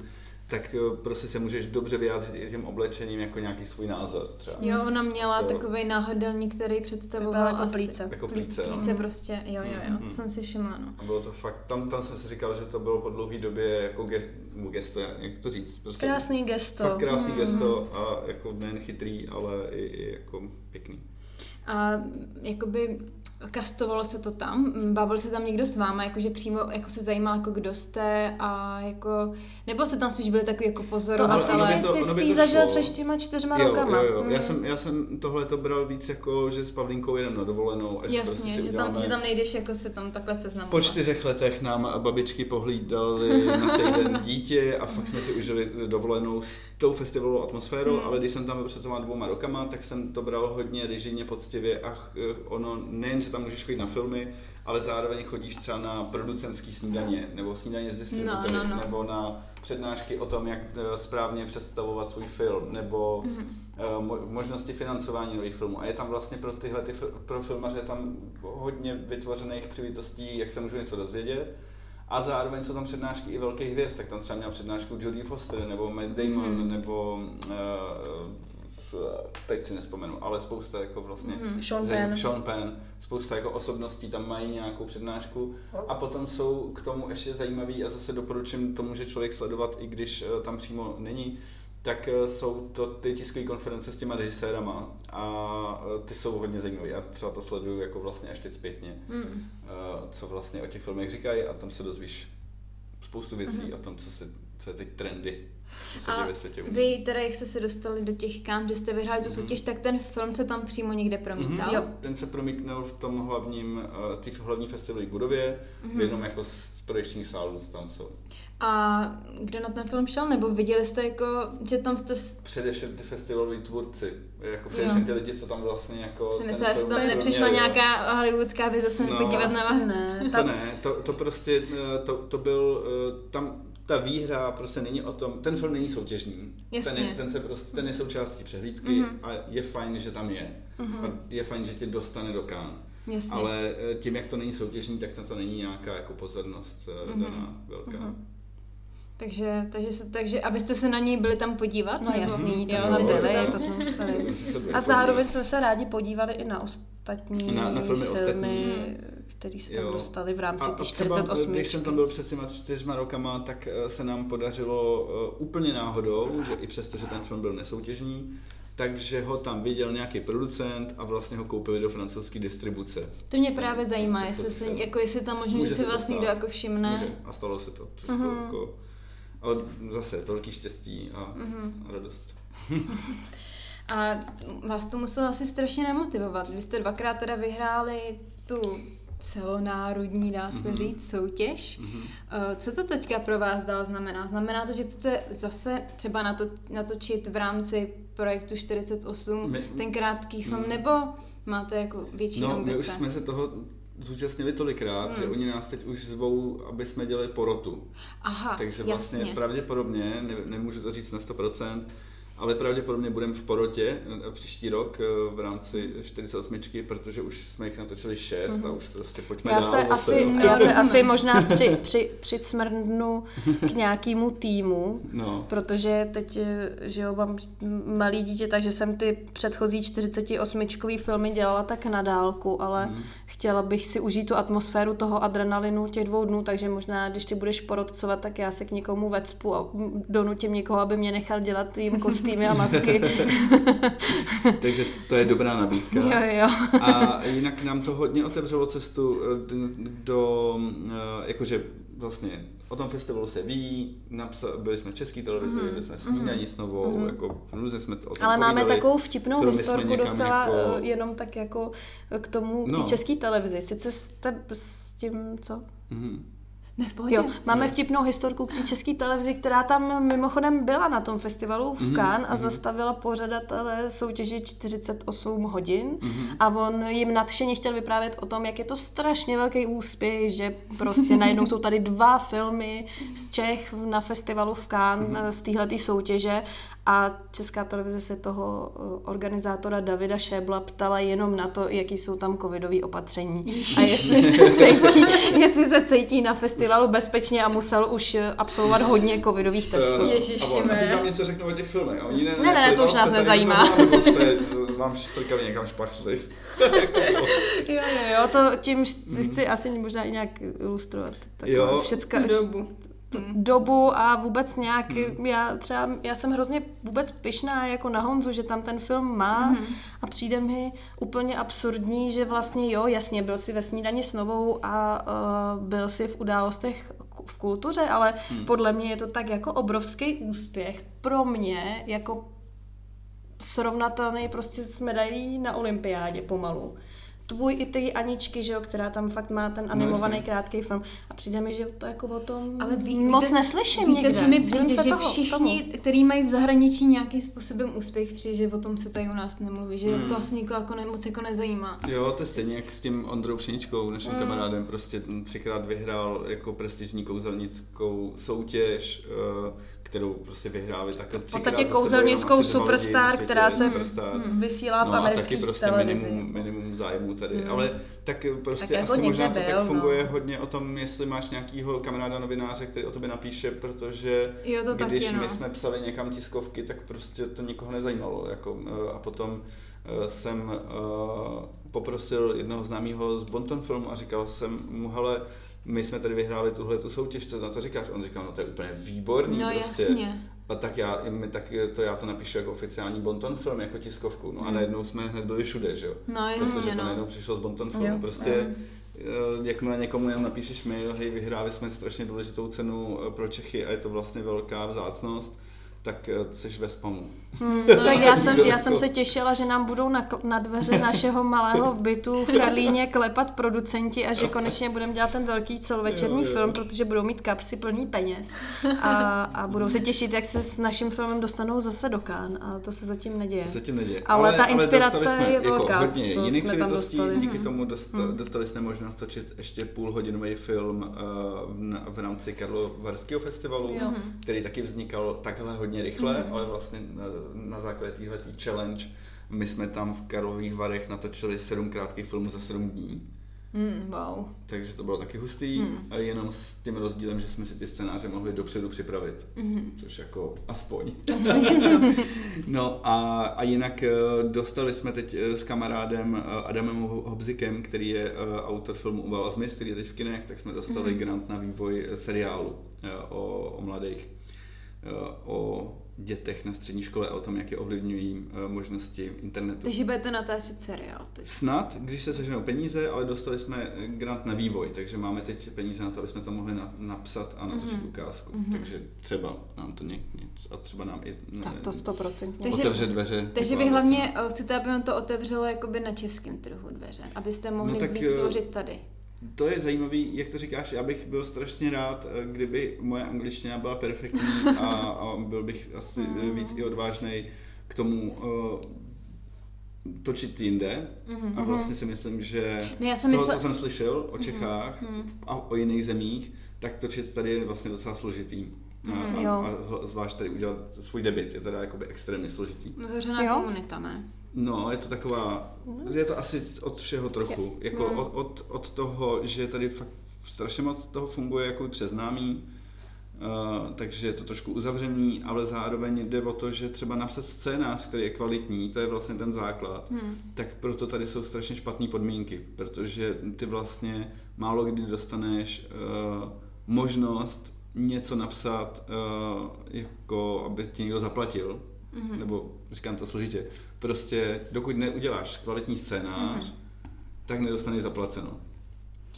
B: tak prostě se můžeš dobře vyjádřit i těm oblečením jako nějaký svůj názor třeba.
A: Jo, ona měla
B: To-
A: takový náhodelník, který představoval
C: jako
A: asi...
C: plíce.
B: Jako
A: Plí-
B: plíce, no.
A: plíce prostě, jo, jo, jo,
B: Mhm.
A: to jsem si všimla, no.
B: A bylo to fakt, tam, tam jsem si říkal, že to bylo po dlouhé době jako ge, gesto, jak to říct, prostě
C: Krásný gesto.
B: fakt krásný
A: Mhm.
B: gesto a jako nejen chytrý, ale i, i jako pěkný.
A: A jakoby kastovalo se to tam, bavil se tam někdo s váma, jakože přímo jako se zajímal, jako kdo jste a jako, nebo se tam spíš byli takový jako
C: To
B: ono
C: asi
B: by
C: si
B: to-
C: ty spíš
B: to
C: zažil
B: šlo.
C: před těma čtyřma
B: Jo,
C: rokama.
B: jo, jo. Já,
C: Mm.
B: jsem, já jsem tohle to bral víc jako, že s Pavlínkou jedem na dovolenou a že prostě
A: Jasně,
B: si
A: že
B: uděláme...
A: tam, že tam nejdeš jako se tam takhle seznamovat.
B: Po čtyřech letech nám babičky pohlídali na týden dítě a fakt jsme si užili dovolenou s tou festivalovou atmosférou,
A: Hmm.
B: ale když jsem tam byl před těma dvouma rokama, tak jsem to bral hodně režijně, poctivě a ono nejen, že tam můžeš chodit na filmy, ale zároveň chodíš třeba na producentský snídaně, nebo snídaně z distributory,
A: No, no, no.
B: nebo na přednášky o tom, jak eh, správně představovat svůj film, nebo mo- možnosti financování nových filmů. A je tam vlastně pro tyhle ty, pro filmaře tam hodně vytvořených příležitostí, jak se můžu něco dozvědět. A zároveň jsou tam přednášky i velkých hvězd, tak tam třeba měla přednášku Jodie Foster, nebo Matt Damon,
A: Mhm.
B: nebo uh, teď si nespomenu, ale spousta jako vlastně
A: Mhm.
C: Sean
B: Zaj-
C: Penn.
B: Sean Penn, spousta jako osobností tam mají nějakou přednášku a potom jsou k tomu ještě zajímavý a zase doporučím to může člověk sledovat, i když eh, tam přímo není, tak eh, jsou to ty tiskové konference s těma režisérama a eh, ty jsou hodně zajímavé. Já třeba to sleduju jako vlastně až teď zpětně,
A: Mm.
B: eh, co vlastně o těch filmech říkají a tam se dozvíš spoustu věcí o tom, co, se, co je teď trendy, co
A: A vy teda, jak jste se dostali do těch kam, že jste vyhráli tu soutěž, tak ten film se tam přímo někde promítal?
B: Mhm. Ten se promítnul v tom hlavním, eh, té hlavní festivalové budově, v jednom jako z projekčních sálů tam jsou.
A: A kdo na ten film šel? Nebo viděli jste jako, že tam jste s-
B: Především ty festivaloví tvůrci, jako především
A: Jo.
B: ty lidi, co tam vlastně jako... ten
A: myslela, že tam nepřišla
B: měli, jo.
A: nějaká hollywoodská věc zase
B: No.
A: podívat na vás.
C: ne.
B: To
C: Tam,
B: ne, to, to prostě, eh, to, to byl, eh, tam ta výhra prostě není o tom, ten film není soutěžní,
A: Jasně.
B: ten je, ten, se prostě, ten je součástí přehlídky
A: Mhm.
B: a je fajn, že tam je. A je fajn, že tě dostane do Cannes.
A: Jasně.
B: Ale eh, tím, jak to není soutěžní, tak na to není nějaká jako pozornost
A: Mhm.
B: daná velká.
A: Mhm. Takže, takže, se, takže, abyste se na něj byli tam podívat?
C: no
A: nebo-
C: jasný, to
A: Jo,
C: jsme
A: byli
C: to jsme museli.
B: Jsme se byli
C: A zároveň jsme se rádi podívali i na ostatní
B: Na- na filmy ostatní.
C: Které se tam
B: Jo.
C: dostali v rámci
B: třeba,
C: 48.
B: když jsem tam byl před těma čtyřma rokama, tak eh, se nám podařilo eh, úplně náhodou, že i přesto, že ten film byl nesoutěžní, takže ho tam viděl nějaký producent a vlastně ho koupili do francouzské distribuce.
A: To mě právě zajímá,
B: Přesto
A: jestli, se, jako jestli tam možná, si vlastně někdo jako všimne.
B: Může. A stalo se to, což
A: Mhm.
B: bylo jako... Ale zase velký štěstí a,
A: Mhm.
B: a radost.
A: A vás to muselo asi strašně nemotivovat. Vy jste dvakrát teda vyhráli tu celonárodní, dá se
B: Mhm.
A: říct, soutěž.
B: Mhm.
A: Eh, Co to teďka pro vás dál znamená? Znamená to, že chcete zase třeba nato, natočit v rámci projektu 48
B: My-
A: ten krátký film,
B: Mm.
A: nebo máte jako větší
B: No, my
A: ambice?
B: už jsme se toho zúčastnili tolikrát,
A: Hmm.
B: že oni nás teď už zvou, aby jsme dělali porotu.
A: Aha,
B: Takže vlastně
A: jasně.
B: pravděpodobně, ne, nemůžu to říct na 100%, ale pravděpodobně budeme v porotě eh, příští rok eh, v rámci 48, protože už jsme jich natočili 6 a už prostě pojďme
C: Já
B: dál
C: se,
B: zase.
C: asi, já se asi možná při, při, přicmrdnu k nějakému týmu,
B: No,
C: protože teď, eh, že jo, mám malý dítě, takže jsem ty předchozí 48 filmy dělala tak na dálku, ale
B: Mhm.
C: chtěla bych si užít tu atmosféru toho adrenalinu těch dvou dnů, takže možná, když ty budeš porodcovat, tak já se k někomu vecpu a donutím někoho, aby mě nechal dělat jim kostýmy a masky.
B: takže to je dobrá nabídka.
C: jo, jo.
B: A jinak nám to hodně otevřelo cestu eh, do, eh, jakože vlastně o tom festivalu se ví, napsal, byli jsme v české televizi,
C: Mhm.
B: byli jsme v snídaní s novou, jako různě jsme to o tom
C: Ale máme
B: povídali.
C: takovou vtipnou historku docela
B: jako-
C: eh, jenom tak jako k tomu, k té
B: No.
C: české televizi. Sice jste s tím, co?
B: Mhm.
A: Ne, v pohodě.
C: Jo, máme
B: No.
C: vtipnou historku k té české televizi, která tam mimochodem byla na tom festivalu v
B: Mhm,
C: Cannes a
B: mhm.
C: zastavila pořadatele soutěži 48 hodin
B: Mhm.
C: a on jim nadšeně chtěl vyprávět o tom, jak je to strašně velký úspěch, že prostě najednou jsou tady dva filmy z Čech na festivalu v Cannes
B: Mhm.
C: z téhletý soutěže a Česká televize se toho eh, organizátora Davida Šébla ptala jenom na to, jaký jsou tam covidové opatření a jestli se, cítí, jestli se cítí na festivalu bezpečně a musel už eh, absolvovat hodně covidových testů.
A: Ježiši,
B: a, teď vám něco řeknu o těch filmech. A oni ne,
C: Ne, ne, ne, to už nás nezajímá.
B: jste, vám strkali někam bylo?
C: Jo, jo, jo, to tím si chci asi možná i nějak ilustrovat. Takové
B: Jo.
C: všecka,
A: dobu.
C: Tu dobu a vůbec nějak,
B: Hmm.
C: já třeba, já jsem hrozně vůbec pyšná jako na Honzu, že tam ten film má
A: Mhm.
C: a přijde mi úplně absurdní, že vlastně jo, jasně, byl si ve snídani s novou a uh, byl si v událostech v kultuře, ale
B: Hmm.
C: podle mě je to tak jako obrovský úspěch pro mě, jako srovnatelný prostě s medailí na olympiádě pomalu. Tvůj i ty Aničky, že jo, která tam fakt má ten animovaný
B: jasně.
C: krátký film. A přijde mi, že to jako o tom
A: Ale ví,
C: moc
A: víte,
C: neslyším
A: víte,
C: někde.
A: co mi přijde,
C: se
A: že
C: toho-
A: všichni,
C: tomu.
A: kteří mají v zahraničí nějakým způsobem úspěch, přijde, že o tom se tady u nás nemluví, že
B: Hmm.
A: to asi nikoho jako ne, moc jako nezajímá.
B: Jo, to je stejně jak s tím Ondrou Pšeničkou, naším
C: Mm.
B: kamarádem, prostě ten třikrát vyhrál jako prestižní kouzelnickou soutěž, eh, kterou prostě vyhráli takhle
C: V podstatě kouzelnickou superstar,
B: světě,
C: která se
B: superstar.
C: mm, vysílá v
B: no a taky
C: amerických
B: prostě
C: televizi.
B: minimum, minimum zájmu tady,
C: Mm.
B: ale tak prostě
C: Tak jako
B: asi možná to
C: někde
B: tak
C: byl,
B: funguje
C: no.
B: hodně o tom, jestli máš nějakýho kamaráda novináře, který o tobě napíše, protože
A: Jo, to
B: když
A: taky, no.
B: my jsme psali někam tiskovky, tak prostě to nikoho nezajímalo. Jako, eh, a potom eh, jsem eh, poprosil jednoho známého z Bonton filmu a říkal jsem mu, hele, my jsme tady vyhráli tuhle tu soutěž, co na to říkáš? On říkal, no to je úplně výborný.
A: No
B: prostě.
A: jasně.
B: A tak já, my, tak to já to napíšu jako oficiální Bonton film, jako tiskovku. No a
A: Hmm.
B: najednou jsme hned byli všude, že jo?
A: No
B: Protože
A: jasně,
B: to
A: no.
B: najednou přišlo z Bonton filmu.
C: Jo.
B: Prostě eh, jakmile někomu jenom napíšeš mail, hej, vyhráli jsme strašně důležitou cenu eh, pro Čechy a je to vlastně velká vzácnost, tak eh, jsi ve spamu.
C: Hmm,
A: No,
C: tak já
B: jako-
C: jsem, já jsem se těšila, že nám budou na, na dveře našeho malého bytu v Karlíně klepat producenti a že konečně budeme dělat ten velký celovečerní
B: Jo, jo.
C: film, protože budou mít kapsy plný peněz a, a budou se těšit, jak se s naším filmem dostanou zase do Kán a to se zatím neděje.
B: To se tím neděje.
C: Ale ta inspirace
B: dostali jsme
C: je
B: jako
C: velká,
B: hodně
C: co
B: jiných
C: jsme tam dostali.
B: Díky tomu dosta, dostali jsme možnost točit ještě půlhodinový film uh, v, v rámci Karlovarského festivalu,
C: Jo.
B: který taky vznikal takhle hodně rychle, ale vlastně na, základě téhle challenge my jsme tam v Karlových Varech natočili sedm krátkých filmů za sedm dní.
A: Mm, wow.
B: Takže to bylo taky hustý, a jenom s tím rozdílem, že jsme si ty scénáře mohli dopředu připravit,
A: Mhm.
B: což jako aspoň.
A: Aspoň něco.
B: No a, a jinak eh, dostali jsme teď eh, s kamarádem eh, Adamem Ho- Hobzikem, který je autor filmu Uval a Zmiz, který je teď v kinech, tak jsme dostali grant na vývoj seriálu o, o mladých, o dětech na střední škole a o tom, jak je ovlivňují eh, možnosti internetu.
A: Takže budete natáčet seriál teď.
B: Snad, když se seženou peníze, ale dostali jsme eh, grant na vývoj, takže máme teď peníze na to, aby jsme to mohli na, napsat a natočit
A: Mhm.
B: ukázku.
A: Mhm.
B: Takže třeba nám to ně, ně, a třeba nám i ne,
C: A to stoprocentně.
A: Takže-
B: otevře dveře.
A: Takže vy hlavně eh, chcete, aby vám to otevřelo jakoby na českém trhu dveře, abyste mohli
B: No tak,
A: víc tvořit tady.
B: To je zajímavý, jak to říkáš, já bych byl strašně rád, eh, kdyby moje angličtina byla perfektní a, a byl bych asi
A: Mhm.
B: mm. víc i odvážný k tomu uh, točit jinde.
A: Mhm,
B: A vlastně si myslím, že
A: No já
B: z
A: jsem
B: toho,
A: mysle-
B: co jsem slyšel o Čechách
A: mhm.
B: a o jiných zemích, tak točit tady je vlastně docela složitý. A,
A: Mhm,
B: a,
C: jo.
B: a zv- zvlášť tady udělat svůj debit je teda jakoby extrémně složitý.
A: Zavřená
C: Jo.
A: komunita, ne?
B: No, je to taková, je to asi od všeho trochu. Jako
A: No.
B: od, od, od toho, že tady fakt strašně moc toho funguje jako přes známý, uh, takže je to trošku uzavřený, ale zároveň jde o to, že třeba napsat scénář, který je kvalitní, to je vlastně ten základ,
A: Hmm.
B: tak proto tady jsou strašně špatné podmínky, protože ty vlastně málo kdy dostaneš uh, možnost něco napsat, uh, jako aby ti někdo zaplatil,
A: Mhm.
B: nebo říkám to složitě, prostě dokud neuděláš kvalitní scénář, tak nedostaneš zaplaceno.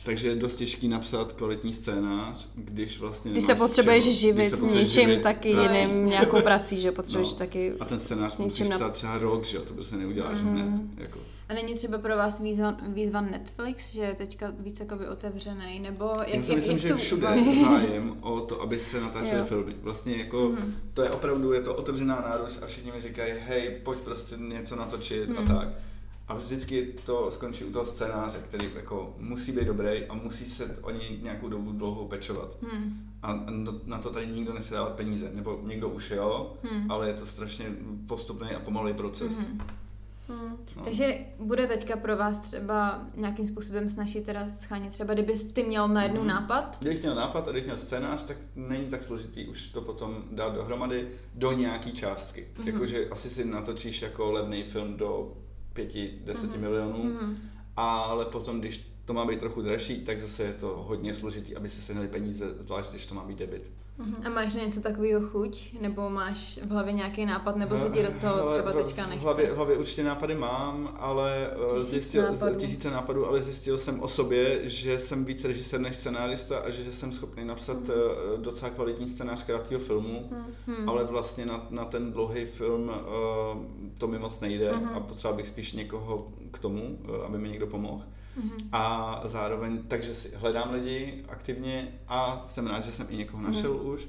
B: Takže je dost těžký napsat kvalitní scénář, když vlastně
C: Když se potřebuješ
B: čeho- když
C: živit
B: se potřebuješ
C: něčím
B: živit
C: taky
B: prací.
C: jiným, nějakou prací, že potřebuješ
B: No.
C: taky...
B: A ten scénář musíš
C: na-
B: psát třeba rok, že jo, to prostě neuděláš
C: Mhm.
B: hned. Jako.
A: A není třeba pro vás výzva, výzva Netflix, že je teďka víc jakoby otevřený, nebo jak,
B: Já si myslím,
A: jak
B: že
A: to
B: všude je zájem o to, aby se natáčely filmy. Vlastně jako,
A: Mhm.
B: to je opravdu, je to otevřená náruč a všichni mi říkají, hej, pojď prostě něco natočit a
A: Mhm.
B: tak. A vždycky to skončí u toho scénáře, který jako musí být dobrý a musí se o něj nějakou dobu dlouho pečovat.
A: Hmm.
B: A na to tady nikdo nechce dávat peníze. Nebo někdo už jo, hmm. ale je to strašně postupný a pomalý proces. Hmm.
A: Hmm. No. Takže bude teďka pro vás třeba nějakým způsobem snažit teda schánět třeba, kdyby ty měl na jednu hmm. nápad?
B: Kdybych měl nápad a kdybych měl scénář, tak není tak složitý už to potom dát dohromady do nějaký částky. Hmm. Jakože asi si natočíš jako levný film do pěti, deseti hmm. milionů, hmm. ale potom, když to má být trochu dražší, tak zase je to hodně složitý, aby se sehnali peníze, zvlášť když to má být debit.
A: A máš na něco takového chuť? Nebo máš v hlavě nějaký nápad, nebo se ti do toho třeba teďka nechce?
B: V hlavě, v hlavě určitě nápady mám, ale eh, Tisíc zjistil, nápadů. tisíce nápadů, ale zjistil jsem o sobě, že jsem více režisér než scenárista a že, jsem schopný napsat mm. docela kvalitní scénář krátkého filmu, mm. ale vlastně na, na ten dlouhý film uh, to mi moc nejde mm. a potřeboval bych spíš někoho k tomu, uh, aby mi někdo pomohl. Mm-hmm. A zároveň, takže si hledám lidi aktivně a jsem rád, že jsem i někoho našel mm-hmm. už.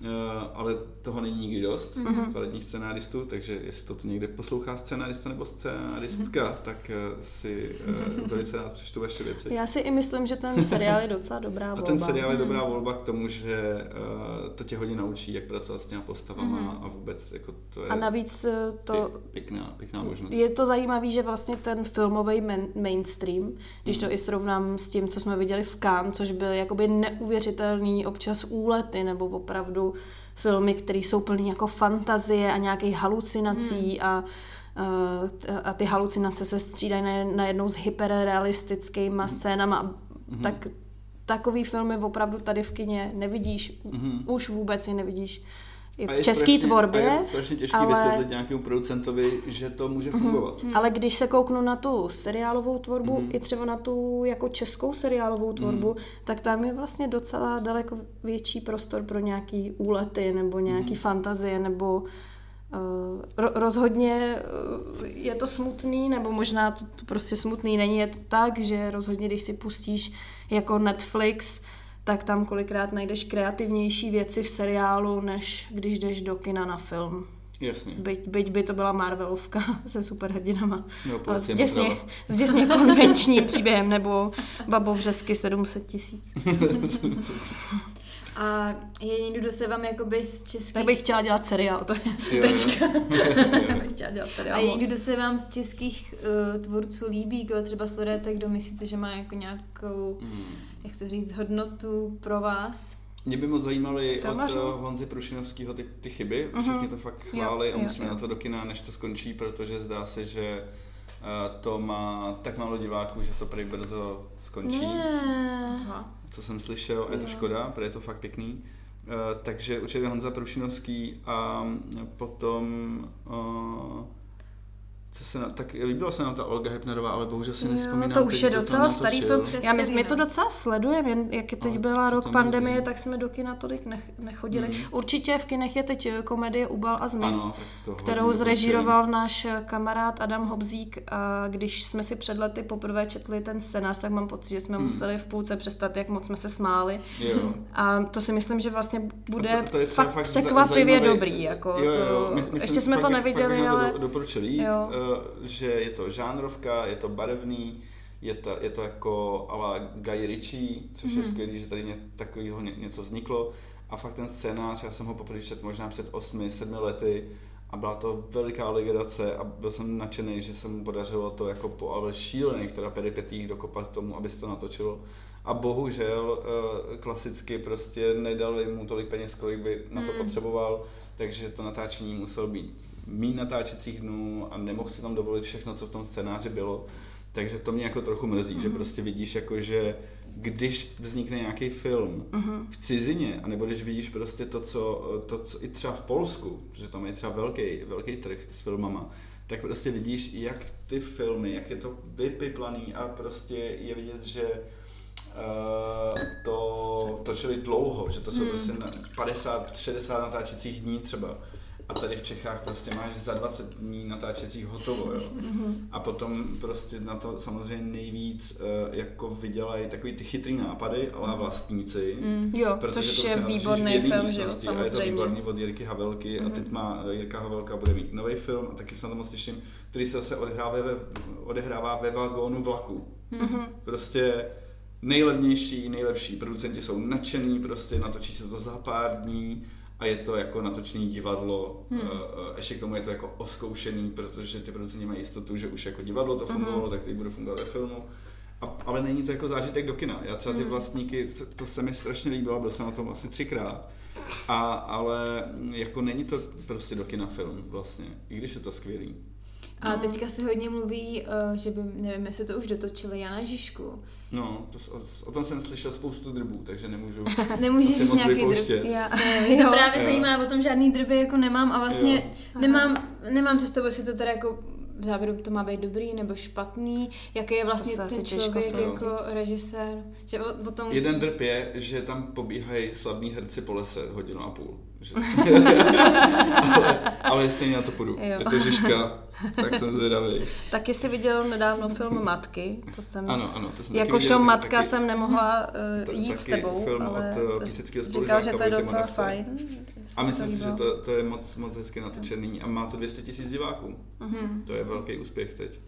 B: Uh, ale toho není nikdy dost, mm-hmm. kvalitních scenáristů, takže jestli to někde poslouchá scenárista nebo scenáristka, mm-hmm. tak uh, si uh, velice rád přečtu vaše věci.
C: Já si i myslím, že ten seriál je docela dobrá volba.
B: A ten seriál je dobrá volba k tomu, že to tě hodně naučí, jak pracovat s těma postavama mm-hmm. a vůbec jako to je
C: A navíc to...
B: Pěkná, pěkná možnost.
C: Je to zajímavé, že vlastně ten filmový main, mainstream, když mm-hmm. to mhm. i srovnám s tím, co jsme viděli v Cannes, což byl jakoby neuvěřitelný občas úlety nebo opravdu filmy, které jsou plné jako fantazie a nějakých halucinací hmm. a a ty halucinace se střídají najednou s hyperrealistickými scénama. Mm-hmm. Tak takový filmy opravdu tady v kině nevidíš, mm-hmm. už vůbec je nevidíš i v české tvorbě.
B: A je strašně těžké ale... vysvětlit nějakému producentovi, že to může mhm. fungovat.
C: Mm-hmm. Ale když se kouknu na tu seriálovou tvorbu, mm-hmm. i třeba na tu jako českou seriálovou tvorbu, mm-hmm. tak tam je vlastně docela daleko větší prostor pro nějaký úlety nebo nějaký mm-hmm. fantazie nebo Uh, rozhodně uh, je to smutný, nebo možná to, to prostě smutný není, je to tak, že rozhodně, když si pustíš jako Netflix tak tam kolikrát najdeš kreativnější věci v seriálu, než když jdeš do kina na film.
B: Jasně.
C: Byť, byť by to byla Marvelovka se superhrdinama. No, ale s děsně, s děsně konvenčním příběhem, nebo Babov řezky 700 tisíc.
A: A je někdo, kdo se vám jakoby z českých...
C: Tak bych chtěla dělat seriál, to je jo, tečka. bych chtěla dělat seriál
A: A je někdo, kdo se vám z českých uh, tvůrců líbí, koho třeba sledujete, kdo myslíte, že má jako nějakou, hmm. jak to říct, hodnotu pro vás?
B: Mě by moc zajímaly Filmařů? od Honzy Prušinovského ty, ty chyby. Mhm. Všichni to fakt chválí a musíme jo. na to do kina, než to skončí, protože zdá se, že uh, to má tak málo diváků, že to prý brzo skončí.
C: Ne
B: co jsem slyšel, je to škoda, protože je to fakt pěkný. Uh, takže určitě Honza Prušinovský a potom uh, co se na, tak líbila se nám ta Olga Hypnerová, ale bohužel si nespomínám.
C: To už je docela starý film. Já my, my to docela sledujeme, jen jak je teď byla rok pandemie, tak jsme do kina tolik nech, nechodili. Mm. Určitě v kinech je teď eh, komedie Ubal a Zmis, ano, kterou zrežíroval náš eh, kamarád Adam Hobzík a když jsme si před lety poprvé četli ten scénář, tak mám pocit, že jsme mm. museli v půlce přestat, jak moc jsme se smáli.
B: Jo.
C: A to si myslím, že vlastně bude to, to je fakt, fakt překvapivě zajímavý. dobrý. Jako jo, jo, to, my, my ještě jsme to neviděli, ale...
B: Doporučili jít. Jo že je to žánrovka, je to barevný, je to, je to jako ala Guy Ritchie, což mm. je mhm. skvělé, že tady ně, takového ně, něco vzniklo. A fakt ten scénář, já jsem ho poprvé četl možná před 8-7 lety a byla to veliká legrace a byl jsem nadšený, že se mu podařilo to jako po ale šílených teda peripetích dokopat tomu, aby se to natočilo. A bohužel eh, klasicky prostě nedali mu tolik peněz, kolik by na to mm. potřeboval, takže to natáčení muselo být mít natáčecích dnů a nemohl si tam dovolit všechno, co v tom scénáři bylo. Takže to mě jako trochu mrzí, mm-hmm. že mhm. prostě vidíš jako, že když vznikne nějaký film mm-hmm. v cizině, anebo když vidíš prostě to co, to, co i třeba v Polsku, protože tam je třeba velký, velký trh s filmama, tak prostě vidíš, jak ty filmy, jak je to vypiplaný a prostě je vidět, že uh, to točili dlouho, že to jsou mm. prostě 50-60 natáčecích dní třeba A tady v Čechách prostě máš za 20 dní natáčecích hotovo, jo. A potom prostě na to samozřejmě nejvíc uh, jako vydělají takový ty chytrý nápady, ale vlastníci.
C: Mm, jo, což
B: to
C: je
B: natáčíš
C: výborný film, že jo,
B: místnosti A je to
C: samozřejmě.
B: výborný od Jirky Havelky a teď má eh, Jirka Havelka bude mít nový film a taky se na to moc těším, který se zase odehrává ve, odehrává ve vagónu vlaku.
C: Mhm.
B: Prostě nejlevnější, nejlepší producenti jsou nadšený, prostě natočí se to za pár dní a je to jako natočený divadlo. Hmm. Ještě k tomu je to jako oskoušený, protože ty producenti mají jistotu, že už jako divadlo to fungovalo, tak teď bude fungovat ve filmu. A, ale není to jako zážitek do kina. Já třeba ty vlastníky, to se mi strašně líbilo, byl jsem na tom asi třikrát. A, ale jako není to prostě do kina film vlastně, i když je to skvělý.
A: A teďka se hodně mluví, eh, že by, nevím, jestli to už dotočili Jana Žižku.
B: No, to, o, o tom jsem slyšel spoustu drbů, takže nemůžu
A: Nemůžeš
B: asi
A: říct
B: moc
A: nějaký drb.
C: Já,
A: Mě to právě
B: Jo.
A: zajímá, o tom žádný drby jako nemám a vlastně
B: Jo.
A: nemám, nemám představu, jestli to teda jako v závěru to má být dobrý nebo špatný, jaký je vlastně
C: To
A: ten člověk
C: soudit.
A: jako režisér, že o, o tom
B: Jeden drb je, že tam pobíhají slavní herci po lese hodinu a půl. Že... ale, ale stejně na to půjdu.
C: Jo.
B: Je to Žižka, tak jsem zvědavý.
C: Taky si viděl nedávno film Matky, to jsem...
B: Ano, ano, to jsem
C: Jakožto
B: viděl,
C: matka
B: taky-
C: jsem nemohla uh, jít s tebou,
B: film
C: ale
B: od, eh, píseckého
C: říkal, že to je docela fajn.
B: A myslím si, že to, to je moc, moc hezky natočený a má to 200 tisíc diváků.
C: Mhm.
B: To je velký úspěch teď.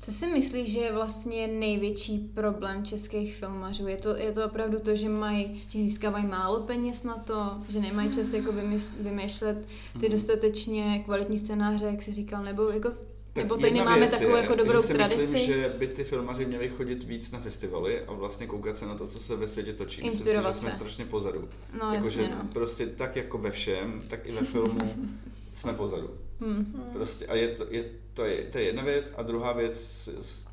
A: Co si myslíš, že je vlastně největší problém českých filmařů? Je to, je to opravdu to, že mají, že získávají málo peněz na to, že nemají čas jako vymýšlet ty dostatečně kvalitní scénáře, jak jsi říkal, nebo jako
B: Tak
A: nebo tady nemáme
B: věc
A: takovou
B: je,
A: jako dobrou
B: že si
A: tradici.
B: myslím, že by ty filmaři měli chodit víc na festivaly a vlastně koukat se na to, co se ve světě točí. Myslím si,
A: Inspirovat
B: že jsme
A: se.
B: strašně pozadu.
A: No,
B: Jakože
A: jasně, no.
B: prostě tak jako ve všem, tak i ve filmu jsme pozadu.
A: Hmm.
B: Prostě a je to, je, to, je, to je jedna věc a druhá věc,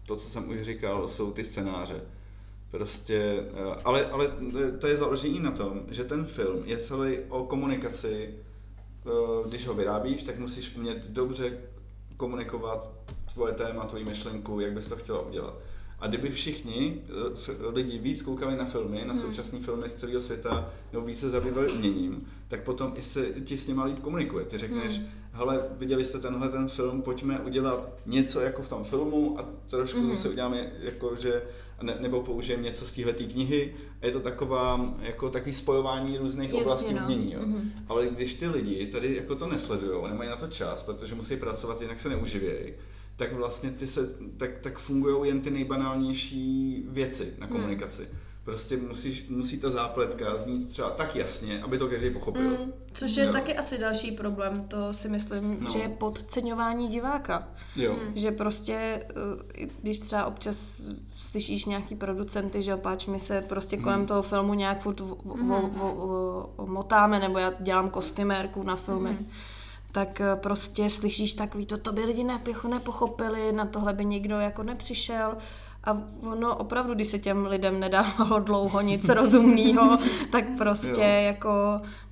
B: to, co jsem už říkal, jsou ty scénáře. Prostě, eh, ale, ale to je založený na tom, že ten film je celý o komunikaci. Eh, Když ho vyrábíš, tak musíš umět dobře komunikovat tvoje téma, tvoji myšlenku, jak bys to chtěla udělat. A kdyby všichni eh, lidi víc koukali na filmy, na současné filmy z celého světa, nebo více zabývali uměním, tak potom i se ti s nima líp komunikuje. Ty řekneš, hele, viděli jste tenhle ten film, pojďme udělat něco jako v tom filmu a trošku mm-hmm. zase uděláme jako, že ne, nebo použijeme něco z téhle knihy a je to taková, jako takový spojování různých
A: Jasně,
B: oblastí
A: no.
B: umění. Jo.
A: Mhm.
B: Ale když ty lidi tady jako to nesledují, nemají na to čas, protože musí pracovat, jinak se neuživějí, tak vlastně ty se, tak, tak fungují jen ty nejbanálnější věci na komunikaci. Prostě musíš, musí ta zápletka znít třeba tak jasně, aby to každý pochopil.
C: Mm, což je
B: Jo.
C: taky asi další problém, to si myslím,
B: No.
C: že je podceňování diváka.
B: Jo.
C: Že prostě, eh, když třeba občas slyšíš nějaký producenty, že opáč my se prostě kolem toho filmu nějak furt vo, vo, vo, vo, motáme, nebo já dělám kostymérku na filmy, tak eh, prostě slyšíš takový to, to by lidi nepěcho nepochopili, na tohle by nikdo jako nepřišel. A ono opravdu, když se těm lidem nedávalo dlouho nic rozumného, tak prostě
B: Jo.
C: jako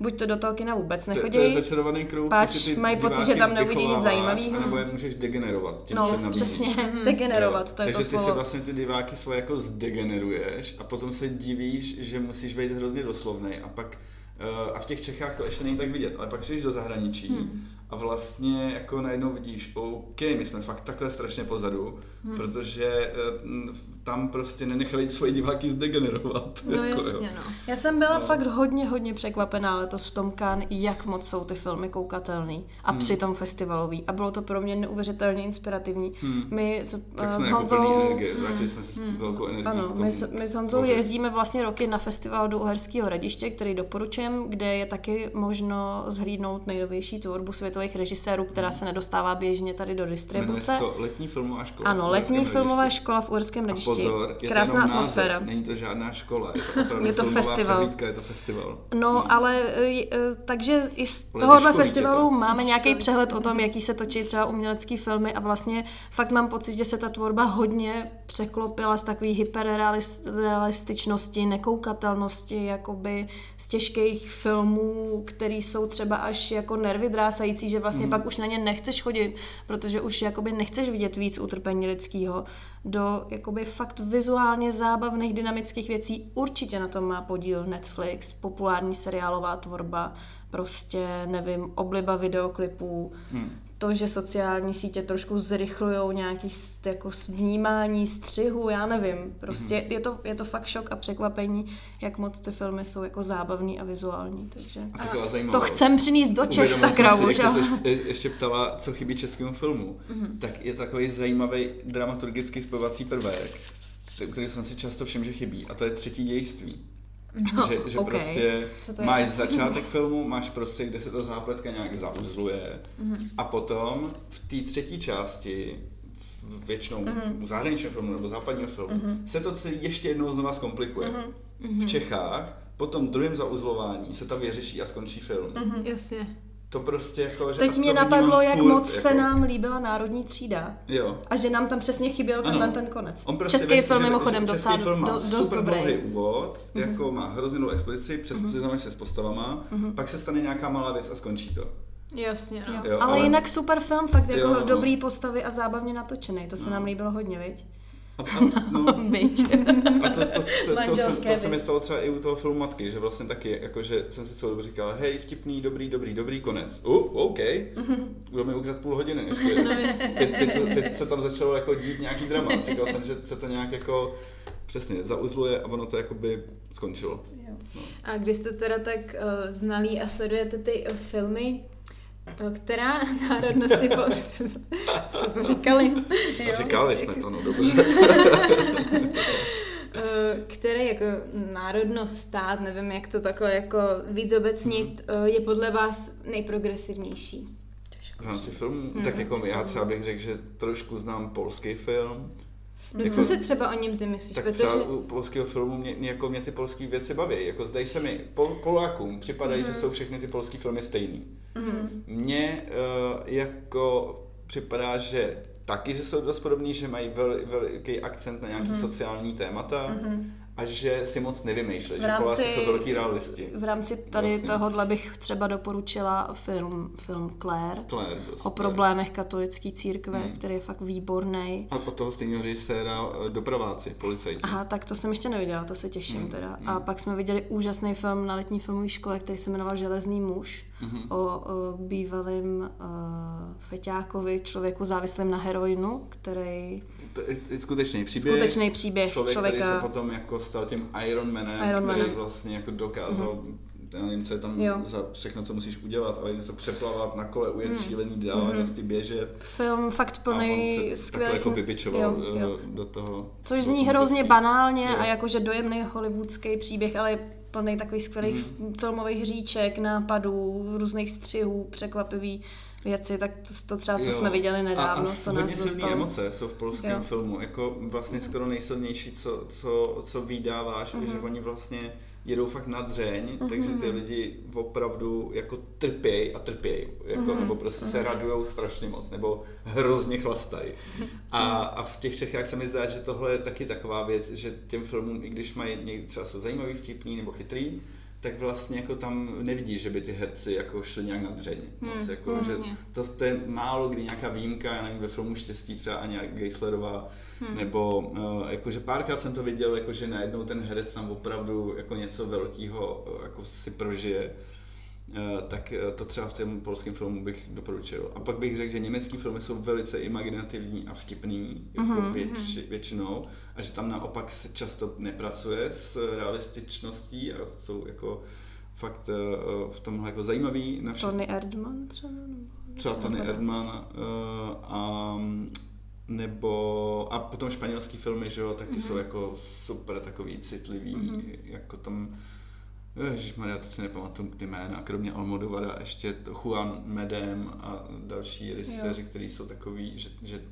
C: buď to do toho kina vůbec
B: To,
C: nechodí,
B: to je začarovaný kruh,
C: Páč
B: ty
C: mají pocit, že tam neuvidí nic zajímavého.
B: Nebo je můžeš degenerovat tím,
C: no přesně, degenerovat, to je
B: Takže
C: to
B: ty si
C: slovo.
B: vlastně ty diváky svoje jako zdegeneruješ a potom se divíš, že musíš být hrozně doslovný a pak a v těch Čechách to ještě není tak vidět, ale pak přijdeš do zahraničí
C: Hmm.
B: A vlastně jako najednou vidíš, OK, my jsme fakt takhle strašně pozadu,
C: Hmm.
B: protože eh, tam prostě nenechali svoje diváky zdegenerovat.
A: No
B: jako,
A: jasně,
B: jo.
A: no.
C: Já jsem byla
B: No.
C: fakt hodně, hodně překvapená letos v tom Cannes, jak moc jsou ty filmy koukatelný a
B: Hmm.
C: přitom festivalový. A bylo to pro mě neuvěřitelně inspirativní.
B: Hmm.
C: My s,
B: Tak
C: eh,
B: jsme
C: s
B: jako
C: Honzou...
B: energie, vrátili jsme se s velkou energií.
C: Ano, my, s- my s Honzou
B: moři.
C: jezdíme vlastně roky na festival do Uherského hradiště, který doporučujem, kde je taky možno zhlídnout nejnovější tvorbu světových režisérů, která se nedostává běžně tady do
B: Jmenuje
C: distribuce.
B: se to letní filmová škola.
C: Ano,
B: v
C: letní filmová
B: hradišti.
C: škola v Uherském
B: A
C: hradišti.
B: pozor, je
C: Krásná
B: to jenom
C: atmosféra.
B: Název, není to žádná škola, je to opravdu
C: Je to
B: filmová
C: festival.
B: přehlídka, je to festival.
C: No, ale e, takže i z tohohle festivalu
B: to.
C: máme nějaký přehled o tom, jaký se točí třeba umělecký filmy a vlastně fakt mám pocit, že se ta tvorba hodně překlopila z takové hyperrealističnosti, nekoukatelnosti, jakoby z těžkých filmů, které jsou třeba až jako nervy drásající, že vlastně pak už na ně nechceš chodit, protože už jakoby nechceš vidět víc utrpení lidského do jakoby fakt vizuálně zábavných dynamických věcí. Určitě na tom má podíl Netflix, populární seriálová tvorba, prostě, nevím, obliba videoklipů,
B: Hmm.
C: To, že sociální sítě trošku zrychlují nějaký jako vnímání střihu, já nevím. Prostě
B: Mhm.
C: je, to, je to fakt šok a překvapení, jak moc ty filmy jsou jako zábavný a vizuální, takže...
B: A taková
C: To chcem přinést do Čech, sakra
B: jsem si,
C: už.
B: jak se ještě, ptala, co chybí českému filmu,
C: Mhm.
B: tak je takový zajímavý dramaturgický spojovací prvek, kte- který jsem si často všiml, že chybí, a to je třetí dějství.
C: No,
B: že že
C: ok.
B: prostě
C: to je?
B: máš začátek filmu, máš prostě, kde se ta zápletka nějak zauzluje
C: Mhm.
B: a potom v té třetí části většinou
C: Mhm.
B: u zahraničního filmu nebo západního filmu, se to celé ještě jednou znova zkomplikuje.
C: Mhm.
B: V Čechách po tom druhém zauzlování se ta vyřeší a skončí film.
A: Jasně.
B: To prostě jako, že.
C: Teď
B: to
C: mě napadlo, jak
B: furt,
C: moc
B: jako,
C: se nám líbila Národní třída.
B: Jo.
C: A že nám tam přesně chyběl tenhle
B: Ano.
C: ten konec.
B: On prostě
C: Český
B: ví,
C: film
B: že-
C: mimochodem
B: že
C: docela
B: Český film má
C: do, dost
B: super
C: dobrý.
B: Dlouhý úvod, jako má hrozně dlouhou expozici, přes mm se s postavama, pak se stane nějaká malá věc a skončí to.
A: Jasně, no.
C: Jo,
B: Jo,
C: ale,
B: ale-
C: jinak super film, fakt jako
B: Jo, no.
C: dobrý postavy a zábavně natočený. To se nám líbilo hodně, viď?
B: A, a, no, a to, to, to, to, to, se,
C: Manželské
B: to se mi stalo třeba i u toho filmu Matky, že vlastně taky, jakože jsem si celou dobu říkal, hej, vtipný, dobrý, dobrý, dobrý, konec. Uh, OK, kdo mi ukradl půl hodiny, ještě. teď, teď, to- teď, se tam začalo jako dít nějaký drama. Říkal jsem, že se to nějak jako přesně zauzluje a ono to jakoby skončilo.
A: A když jste teda tak uh, znalí a sledujete ty uh, filmy, která národnosti po... jste to říkali?
B: A říkali jsme to, no dobře.
A: Uh, které jako národnost, stát, nevím, jak to takhle jako víc obecnit,
B: Mhm.
A: uh, je podle vás nejprogresivnější?
B: V rámci filmu,
A: Hmm,
B: tak jako já třeba bych řekl, že trošku znám polský film.
A: No,
B: Jako-
A: co si třeba o něm ty myslíš?
B: Tak
A: Protože...
B: třeba u polského filmu mě, mě, jako mě ty polské věci baví. Jako zdají se mi, Pol, Polákům připadají,
A: Mhm.
B: že jsou všechny ty polské filmy stejný. Mně uh, jako připadá, že taky, že jsou dost podobný, že mají vel, veliký akcent na nějaký
A: Mhm.
B: sociální témata a že si moc nevymýšlej,
C: V
B: že
C: rámci-
B: jsou velký realisti.
C: V rámci tady
B: Vlastně.
C: tohohle bych třeba doporučila film, film Claire
B: Claire,
C: o
B: super.
C: problémech katolické církve,
B: Hmm.
C: který je fakt výborný.
B: A od toho stejného režiséra eh, dopraváci, policajti.
C: Aha, tak to jsem ještě neviděla, to se těším
B: Hmm,
C: teda.
B: hmm.
C: A pak jsme viděli úžasný film na letní filmové škole, který se jmenoval Železný muž
B: Mhm.
C: o, o bývalém uh, feťákovi, člověku závislém na heroinu, který
B: To je- skutečný příběh.
C: skutečný příběh
B: člověk, který
C: člověka...
B: se potom jako stal tím Ironmanem,
C: Ironmanem.
B: který vlastně jako dokázal, já nevím, co je tam
C: Jo.
B: za všechno, co musíš udělat, ale něco přeplavat na kole, ujet
C: Hmm.
B: šílený dálnici, běžet.
C: Film fakt plný skvělých...
B: jako vybičoval
C: jo, jo.
B: eh, do toho.
C: Což zní hrozně banálně
B: Jo.
C: a jakože dojemný hollywoodský příběh, ale je plný takových skvělých
B: Mhm.
C: filmových hříček, nápadů, různých střihů, překvapivý věci, tak to, to třeba, co
B: Jo.
C: jsme viděli nedávno,
B: a, a
C: co
B: hodně
C: nás
B: silné
C: dostalo.
B: emoce jsou v polském
C: Jo.
B: filmu, jako vlastně skoro nejsilnější, co, co, co vydáváš,
C: Mhm.
B: je, že oni vlastně jedou fakt na dřeň, takže ty lidi opravdu jako trpěj a trpěj, jako,
C: Mhm.
B: nebo prostě se radujou strašně moc, nebo hrozně chlastají. A, a v těch Čechách se mi zdá, že tohle je taky taková věc, že těm filmům, i když mají někdy třeba jsou zajímavý, vtipný nebo chytrý, tak vlastně jako tam nevidíš, že by ty herci jako šli nějak na dřeň. Moc,
A: Hmm,
B: jako, že
A: jasně.
B: to, to, je málo kdy nějaká výjimka, já nevím, ve filmu Štěstí třeba Anja Geislerová, hmm. nebo uh, jakože párkrát jsem to viděl, jakože najednou ten herec tam opravdu jako něco velkého uh, jako si prožije. Uh, tak uh, to třeba v tom polském filmu bych doporučil. A pak bych řekl, že německý filmy jsou velice imaginativní a vtipný, jako
C: Mhm,
B: věč, většinou, a že tam naopak se často nepracuje s realističností a jsou jako fakt uh, v tomhle jako zajímavý na všechno.
C: Tony Erdman třeba?
B: Třeba Tony Erdman uh, a nebo a potom španělský filmy, že jo, tak ty mm-hmm. jsou jako super takový citlivý, mm-hmm. jako tam Ježišmarja, teď si nepamatuju ty jména, kromě Almodovara ještě Juan Medem a další režiséři, kteří jsou takový, že, že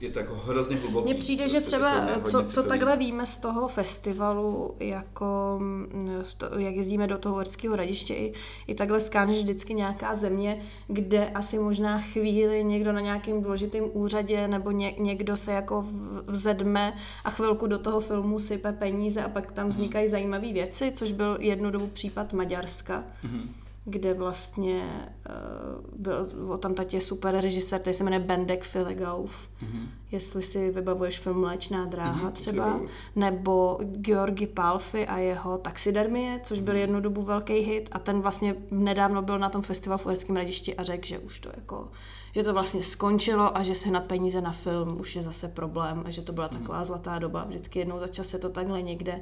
B: je to jako hrozně hluboký.
C: Mně přijde, že
B: prostě ty
C: třeba, co, co takhle víme z toho festivalu, jako mm, to, jak jezdíme do toho Uherského hradiště, i, i takhle skáneš vždycky nějaká země, kde asi možná chvíli někdo na nějakém důležitém úřadě nebo ně, někdo se jako vzedme a chvilku do toho filmu sype peníze a pak tam vznikají zajímavé věci, což byl jednu dobu případ Maďarska.
B: Mhm.
C: Kde vlastně uh, byl o tam tatě super režisér, který se jmenuje Bendek Filegauf. Mm-hmm. Jestli si vybavuješ film Mléčná dráha mm-hmm, třeba, nebo Georgi Palfi a jeho Taxidermie, což byl mm-hmm. jednu dobu velký hit a ten vlastně nedávno byl na tom festivalu v Uherském radišti a řekl, že už to jako že to vlastně skončilo a že se nad peníze na film už je zase problém a že to byla taková mm. zlatá doba. Vždycky jednou za čas se to takhle někde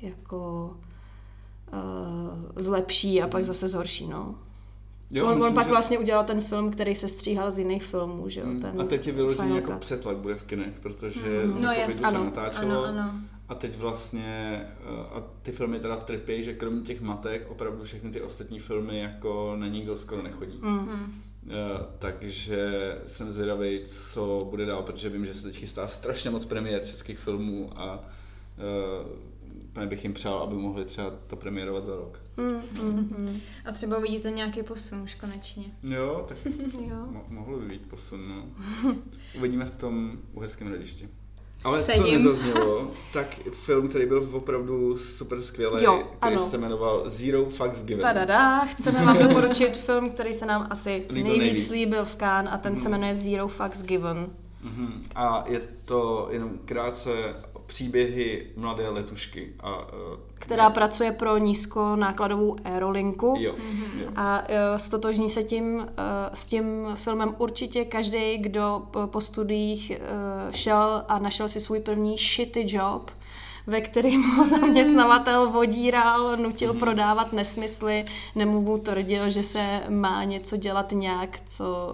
C: jako uh, zlepší a pak zase zhorší, no. Jo, on, myslím, on pak že... vlastně udělal ten film, který se stříhal z jiných filmů, že jo?
B: Mm.
C: Ten
B: a teď je vyložený jako přetlak bude v kinech, protože mm. no, yes. se ano, natáčelo. Ano, ano. A teď vlastně, eh, a ty filmy teda trpí, že kromě těch matek opravdu všechny ty ostatní filmy jako na nikdo skoro nechodí. Mm. Eh, takže jsem zvědavý, co bude dál, protože vím, že se teď chystá strašně moc premiér českých filmů a uh, bych jim přál, aby mohli třeba to premiérovat za rok. Mm,
A: mm, mm. A třeba uvidíte nějaký posun už konečně.
B: Jo, tak jo. Mo- mohlo by být posun, no. Uvidíme v tom uherském hradišti. Ale Sedím. co nezaznělo, tak film, který byl opravdu super skvělý, jo, který ano. se jmenoval Zero Fucks Given.
C: Tadada, chceme vám doporučit film, který se nám asi líbil nejvíc, nejvíc líbil v Cannes a ten mm. se mhm. jmenuje Zero Fucks Given.
B: Mm-hmm. A je to jenom krátce příběhy mladé letušky. A, uh,
C: která je... pracuje pro nízkonákladovou aerolinku. Jo, jo. A uh, stotožní se tím, uh, s tím filmem určitě každý, kdo po, studiích uh, šel a našel si svůj první shitty job ve kterém ho zaměstnavatel vodíral, nutil prodávat nesmysly, nebo mu tvrdil, že se má něco dělat nějak, co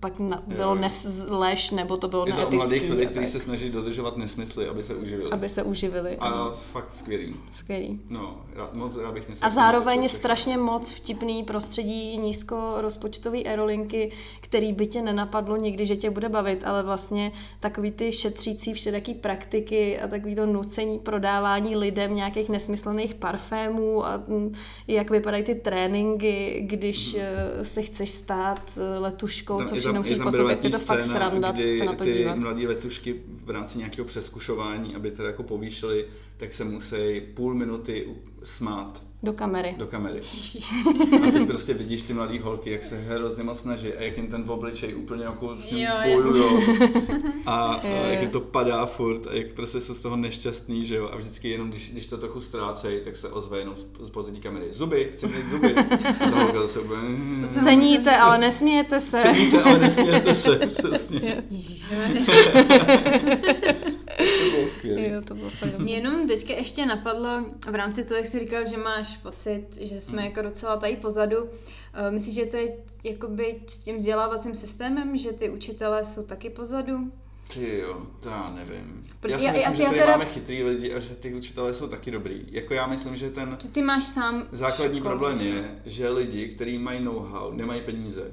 C: pak na, bylo nes, lež, nebo to bylo
B: Je to o mladých lidech, kteří se snaží dodržovat nesmysly, aby se uživili.
C: Aby se uživili.
B: A ano. fakt skvělý.
C: Skvělý.
B: No, rád, moc rád bych
C: A zároveň strašně moc vtipný prostředí nízkorozpočtový aerolinky, který by tě nenapadlo někdy, že tě bude bavit, ale vlastně takový ty šetřící všelijaký praktiky a takový to nucení prodávání lidem nějakých nesmyslných parfémů a mm, jak vypadají ty tréninky, když hmm. se chceš stát eh, letuškou, tam, co všechno musíš po sobě, je to fakt sranda se na to
B: ty
C: dívat.
B: mladí letušky v rámci nějakého přeskušování, aby to jako povýšili, tak se musí půl minuty smát
C: do kamery.
B: Do kamery. A teď prostě vidíš ty mladé holky, jak se hrozně moc snaží a jak jim ten obličej úplně jako bojujou. A, a jak jim to padá furt a jak prostě jsou z toho nešťastný, že jo. A vždycky jenom, když, když to trochu ztrácejí, tak se ozve jenom z pozadí kamery. Zuby, chci mít zuby. A ta holka zase úplně...
C: Ceníte, ale nesmějete se.
B: Ceníte, ale nesmějete se. Přesně.
C: to bylo skvělé. Jo, to bylo fakt
A: Mě jenom teďka ještě napadlo v rámci toho, jak jsi říkal, že máš pocit, že jsme hmm. jako docela tady pozadu. Eh, myslíš, že teď jakoby s tím vzdělávacím systémem, že ty učitelé jsou taky pozadu?
B: Ty jo, to já nevím. já si já, myslím, já, že tady teda... máme chytrý lidi a že ty učitelé jsou taky dobrý. Jako já myslím, že ten
A: že ty máš sám
B: základní školu, problém je, že lidi, kteří mají know-how, nemají peníze.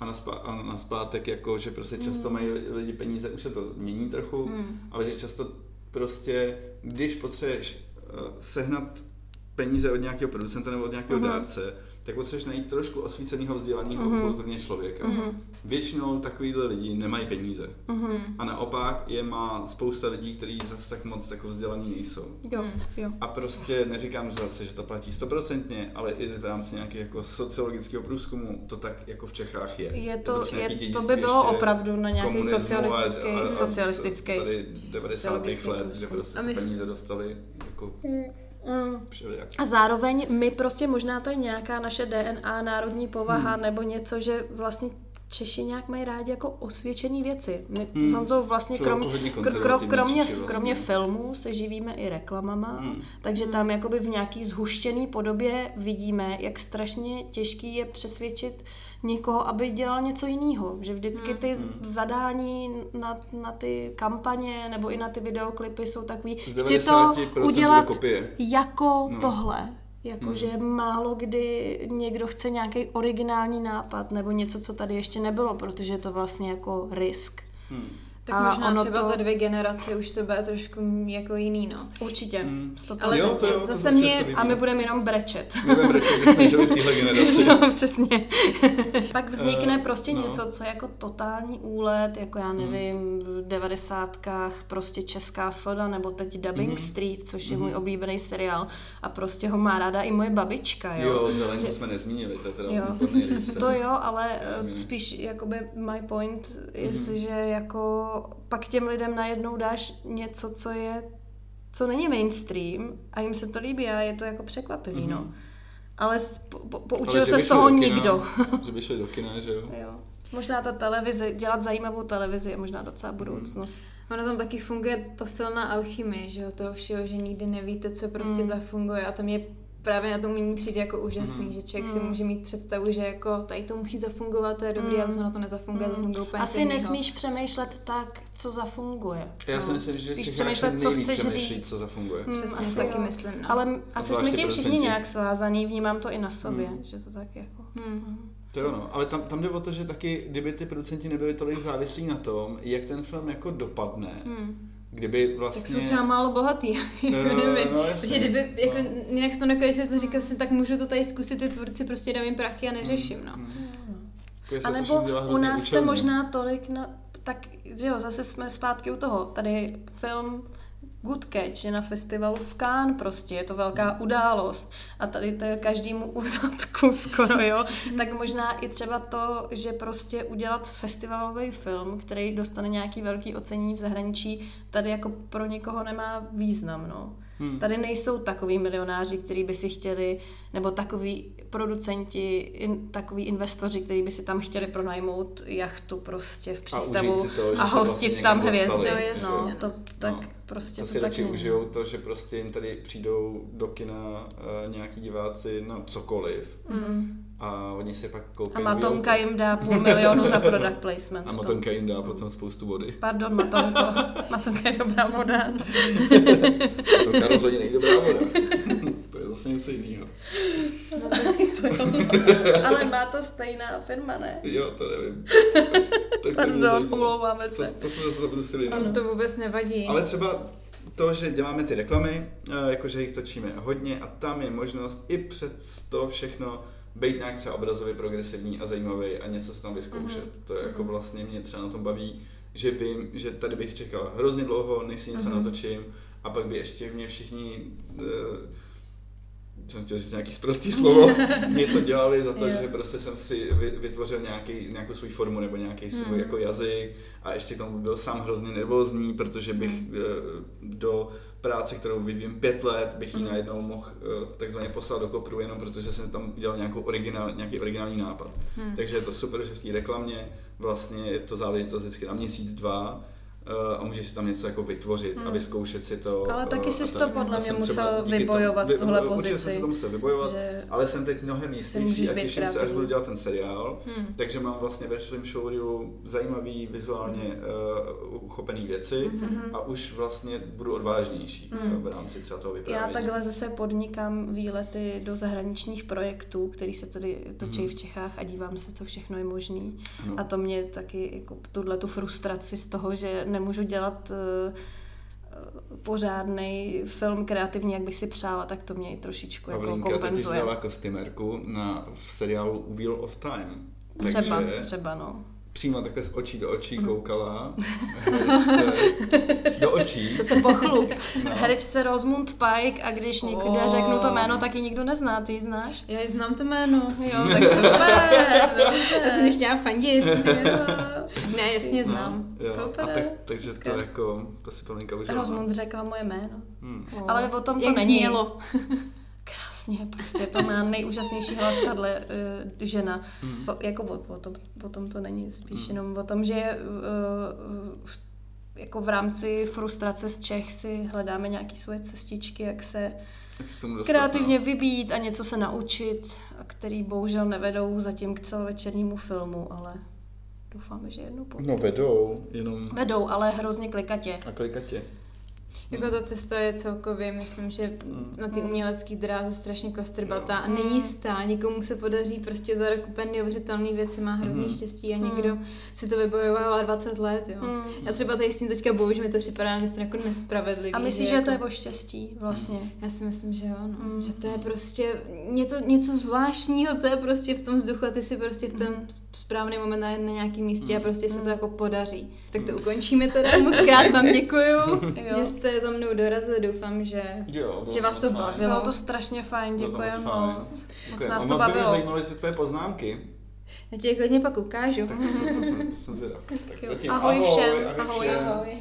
B: A na, spá, a na zpátek, jako, že prostě často mm. mají lidi peníze, už se to mění trochu, mm. ale že často prostě, když potřebuješ uh, sehnat peníze od nějakého producenta nebo od nějakého mm-hmm. dárce, tak potřebuješ najít trošku osvíceného vzdělaného mm-hmm. kulturně člověka. Mm-hmm. Většinou takovýhle lidi nemají peníze. Mm-hmm. A naopak je má spousta lidí, kteří zase tak moc jako vzdělaní nejsou.
C: Jo, jo.
B: A prostě neříkám zase, že to platí stoprocentně, ale i v rámci nějakého jako sociologického průzkumu to tak jako v Čechách je.
C: Je to, je to, je, to by bylo opravdu na nějaký socialistický, a, a, a socialistický.
B: Tady 90. let, kde prostě se peníze dostali jako... Mm
C: Mm. A zároveň my prostě možná to je nějaká naše DNA, národní povaha hmm. nebo něco, že vlastně Češi nějak mají rádi jako osvědčené věci. My hmm. Honzou vlastně krom, kr, kr, kromě, vlastně. kromě filmů se živíme i reklamama, hmm. takže tam jakoby v nějaký zhuštěný podobě vidíme, jak strašně těžký je přesvědčit někoho, aby dělal něco jiného. Že vždycky ty hmm. zadání na, na ty kampaně nebo i na ty videoklipy jsou takový, chci to udělat jako no. tohle. Jakože hmm. málo kdy někdo chce nějaký originální nápad nebo něco, co tady ještě nebylo, protože je to vlastně jako risk. Hmm.
A: Tak
C: A
A: možná
C: ono
A: třeba
C: to-
A: za dvě generace už to bude trošku jako jiný, no.
C: Určitě,
B: Hmm.
C: 100%.
A: Ale
B: jo, to jo, to
A: zase
B: se
A: mě-
C: A my budeme jenom brečet.
B: My budeme brečet, že jsme žili v téhle generaci.
C: No, přesně. Pak vznikne
B: Eh,
C: prostě
B: no.
C: něco, co je jako totální úlet, jako já nevím, v devadesátkách prostě česká soda, nebo teď Dubbing
B: Mhm.
C: Street, což je můj oblíbený seriál. A prostě ho má ráda i moje babička, jo.
B: Jo, zeleň
C: Že-
B: to jsme nezmínili, to je teda
C: Jo. To jo, ale eh, spíš jakoby my point,
B: Mhm.
C: jestliže jako pak těm lidem najednou dáš něco, co je, co není mainstream a jim se to líbí a je to jako překvapivý,
B: Mhm.
C: no. Ale s- po, po,
B: Ale
C: poučil
B: že
C: se z toho
B: kina,
C: nikdo.
B: že by šli do kina, že jo.
C: jo. Možná ta televize, dělat zajímavou televizi je možná docela budoucnost.
A: Ono tam taky funguje ta silná alchymie, že jo, toho všeho, že nikdy nevíte, co prostě
C: Mm.
A: zafunguje a to mě právě na tom umění přijde jako úžasný,
B: Mhm.
A: že člověk si
C: Mm.
A: může mít představu, že jako tady to musí zafungovat, to je dobrý,
C: Mm.
A: ale co na to nezafunguje,
C: Mm.
A: zafunguje úplně
C: Asi
A: něco
C: nesmíš přemýšlet tak, co zafunguje.
B: Já si
C: No.
B: myslím, že
C: Spíš přemýšlet,
B: se
C: co chceš říct.
B: co zafunguje.
C: Hmm,
A: Přesně
C: asi
A: si taky
C: jo.
A: myslím, no.
C: Ale asi jsme tím všichni nějak svázaný, vnímám to i na sobě,
B: Hmm.
C: že to tak jako...
A: Hmm.
B: To jo, no. Ale tam, tam jde o to, že taky, kdyby ty producenti nebyli tolik závislí na tom, jak ten film jako dopadne,
A: Hmm.
B: Kdyby
A: Tak
B: vlastně...
A: jsou třeba málo bohatý, jako
B: Eh,
A: nevím.
B: no, jasně.
A: Protože kdyby, jako,
B: No.
A: jinak si to nedokážeš to říkal si, tak můžu to tady zkusit, ty tvůrci prostě dám jim prachy a neřeším, no.
B: Jako se
C: A
B: to
C: nebo u nás se
B: účelně.
C: možná tolik na... Tak, že jo, zase jsme zpátky u toho. Tady film Good Catch je na festivalu v Cannes prostě, je to velká událost a tady to je každému úzadku skoro, jo. Tak možná i třeba to, že prostě udělat festivalový film, který dostane nějaký velký ocenění v zahraničí, tady jako pro někoho nemá význam, no.
B: Hmm.
C: Tady nejsou takový milionáři, kteří by si chtěli, nebo takový producenti, in, takový investoři, kteří by si tam chtěli pronajmout jachtu prostě v přístavu
B: si to,
C: a hostit
B: vlastně
C: tam hvězdy.
A: No.
C: No, to tak
B: No.
C: prostě
B: To
C: to,
B: si radši užijou to, že prostě jim tady přijdou do kina uh, nějaký diváci na cokoliv
C: Mm.
B: a oni si pak koupí
C: A Matonka jim dá půl milionu za product placement.
B: A. Matonka jim dá potom spoustu vody.
C: Pardon, Matonko. Matonka je dobrá voda.
B: Matonka rozhodně není dobrá voda. To zase něco jiného.
C: to jo. Ale má to stejná firma, ne?
B: Jo, to nevím. Tak to
C: Pardon, omlouváme
B: To,
C: se.
B: to jsme zase zabrusili. no.
A: Ono to vůbec nevadí.
B: Ale třeba to, že děláme ty reklamy, eh, jakože jich točíme hodně a tam je možnost i přes to všechno být nějak třeba obrazově progresivní a zajímavý a něco se tam vyzkoušet.
C: Mhm.
B: To je jako vlastně mě třeba na tom baví, že vím, že tady bych čekal hrozně dlouho, než si něco
C: Mhm.
B: natočím a pak by ještě mě všichni uh, jsem chtěl říct nějaký zprostý slovo, něco dělali za to,
C: Jo.
B: že prostě jsem si vy- vytvořil nějaký, nějakou svou formu nebo nějaký svůj
C: Hmm.
B: jako jazyk a ještě k tomu byl sám hrozně nervózní, protože bych eh, do práce, kterou vyvím pět let, bych ji
C: Hmm.
B: najednou mohl eh, takzvaně poslat do kopru, jenom protože jsem tam udělal nějakou originál, nějaký originální nápad.
A: Hmm.
B: Takže je to super, že v té reklamě vlastně je to záležitost vždycky na měsíc, dva a můžeš si tam něco jako vytvořit a
C: Hmm.
B: vyzkoušet si to.
C: Ale taky
B: eh,
C: jsi
B: a
C: to podle
B: Já
C: mě musel vybojovat,
B: tomu-
C: tuhle
B: Určitě jsem
C: pozici.
B: si to musel vybojovat,
C: Že
B: ale jsem teď mnohem jistější a těším se, až budu dělat ten seriál.
A: Hmm.
B: Takže mám vlastně ve svém showreelu zajímavý, vizuálně uh, uchopený věci
C: Mhm.
B: a už vlastně budu odvážnější
C: Mm.
B: uh, v rámci třeba toho
C: Já
B: vyprávění.
C: takhle zase podnikám výlety do zahraničních projektů, který se tady točí
B: Mhm.
C: v Čechách a dívám se, co všechno je možný.
B: Ano.
C: A to mě taky jako tuhle tu frustraci z toho, že nemůžu dělat pořádný film kreativní, jak bych si přála, tak to mě i trošičku jako
B: Pavlínka totiž
C: kompenzuje.
B: dělala kostymérku na, v seriálu Wheel of Time.
C: Třeba,
B: Takže
C: třeba, no.
B: Přímo takhle z očí do očí
C: Mhm.
B: koukala herečce do očí.
A: To se pochlup.
B: No.
C: Herečce Rosamund Pike a když někde
A: Oh.
C: řeknu to jméno, tak ji nikdo nezná, ty ji znáš?
A: Já ji znám to jméno.
C: Jo, tak super,
A: Já jsem
C: dobře.
A: chtěla fandit.
C: Jo.
A: Ne, jasně
B: No,
A: znám.
B: jo.
C: Super.
B: A tak, takže to
C: Skvěle.
B: jako, to si užila. no.
C: Rozmund řekla moje jméno.
B: Hmm.
A: Oh.
C: Ale o tom to
A: Jak
C: není.
A: znělo.
C: Krásně, prostě to má nejúžasnější hlas tahle uh, žena.
B: Hmm.
C: O, jako o, o, tom, o tom to není, spíš
B: Hmm.
C: jenom o tom, že uh, jako v rámci frustrace z Čech si hledáme nějaké svoje cestičky, jak se
B: dostat,
C: kreativně
B: no.
C: vybít a něco se naučit, a který bohužel nevedou zatím k celovečernímu filmu, ale doufáme, že jednou po...
B: No vedou, jenom
C: Vedou, ale hrozně klikatě.
B: a klikatě.
A: Jako ta cesta je celkově, myslím, že na ty umělecké dráze strašně kostrbatá a není stá. Někomu se podaří prostě za rok úplně neuvěřitelný věci, má hrozný štěstí a někdo si to vybojovává 20 let, jo. Já třeba tady s tím teďka boju, že mi to připadá něco jako nespravedlivý.
C: A myslíš, že
A: jako...
C: to je o štěstí vlastně?
A: Já si myslím, že jo, no. Že to je prostě něco, něco zvláštního, co je prostě v tom vzduchu a ty si prostě v ten správný moment na, na nějakém místě a prostě se to jako podaří. Tak to ukončíme teda. Moc krát vám děkuju,
C: Jo.
A: že jste za mnou dorazili. Doufám, že,
B: Jo, bylo
A: že vás to
B: fajn.
A: bavilo.
C: Bylo to strašně fajn, děkujeme
B: moc fajn.
C: moc. Moc
B: Děkujeme.
C: nás to
B: moc by mě
C: bavilo.
B: zajímaly ty tvoje poznámky.
A: Já ti je klidně pak ukážu.
B: Tak to jsem, to jsem, to jsem zvědav. Tak zatím
C: Ahoj všem,
B: ahoj
C: ahoj.
A: Ahoj.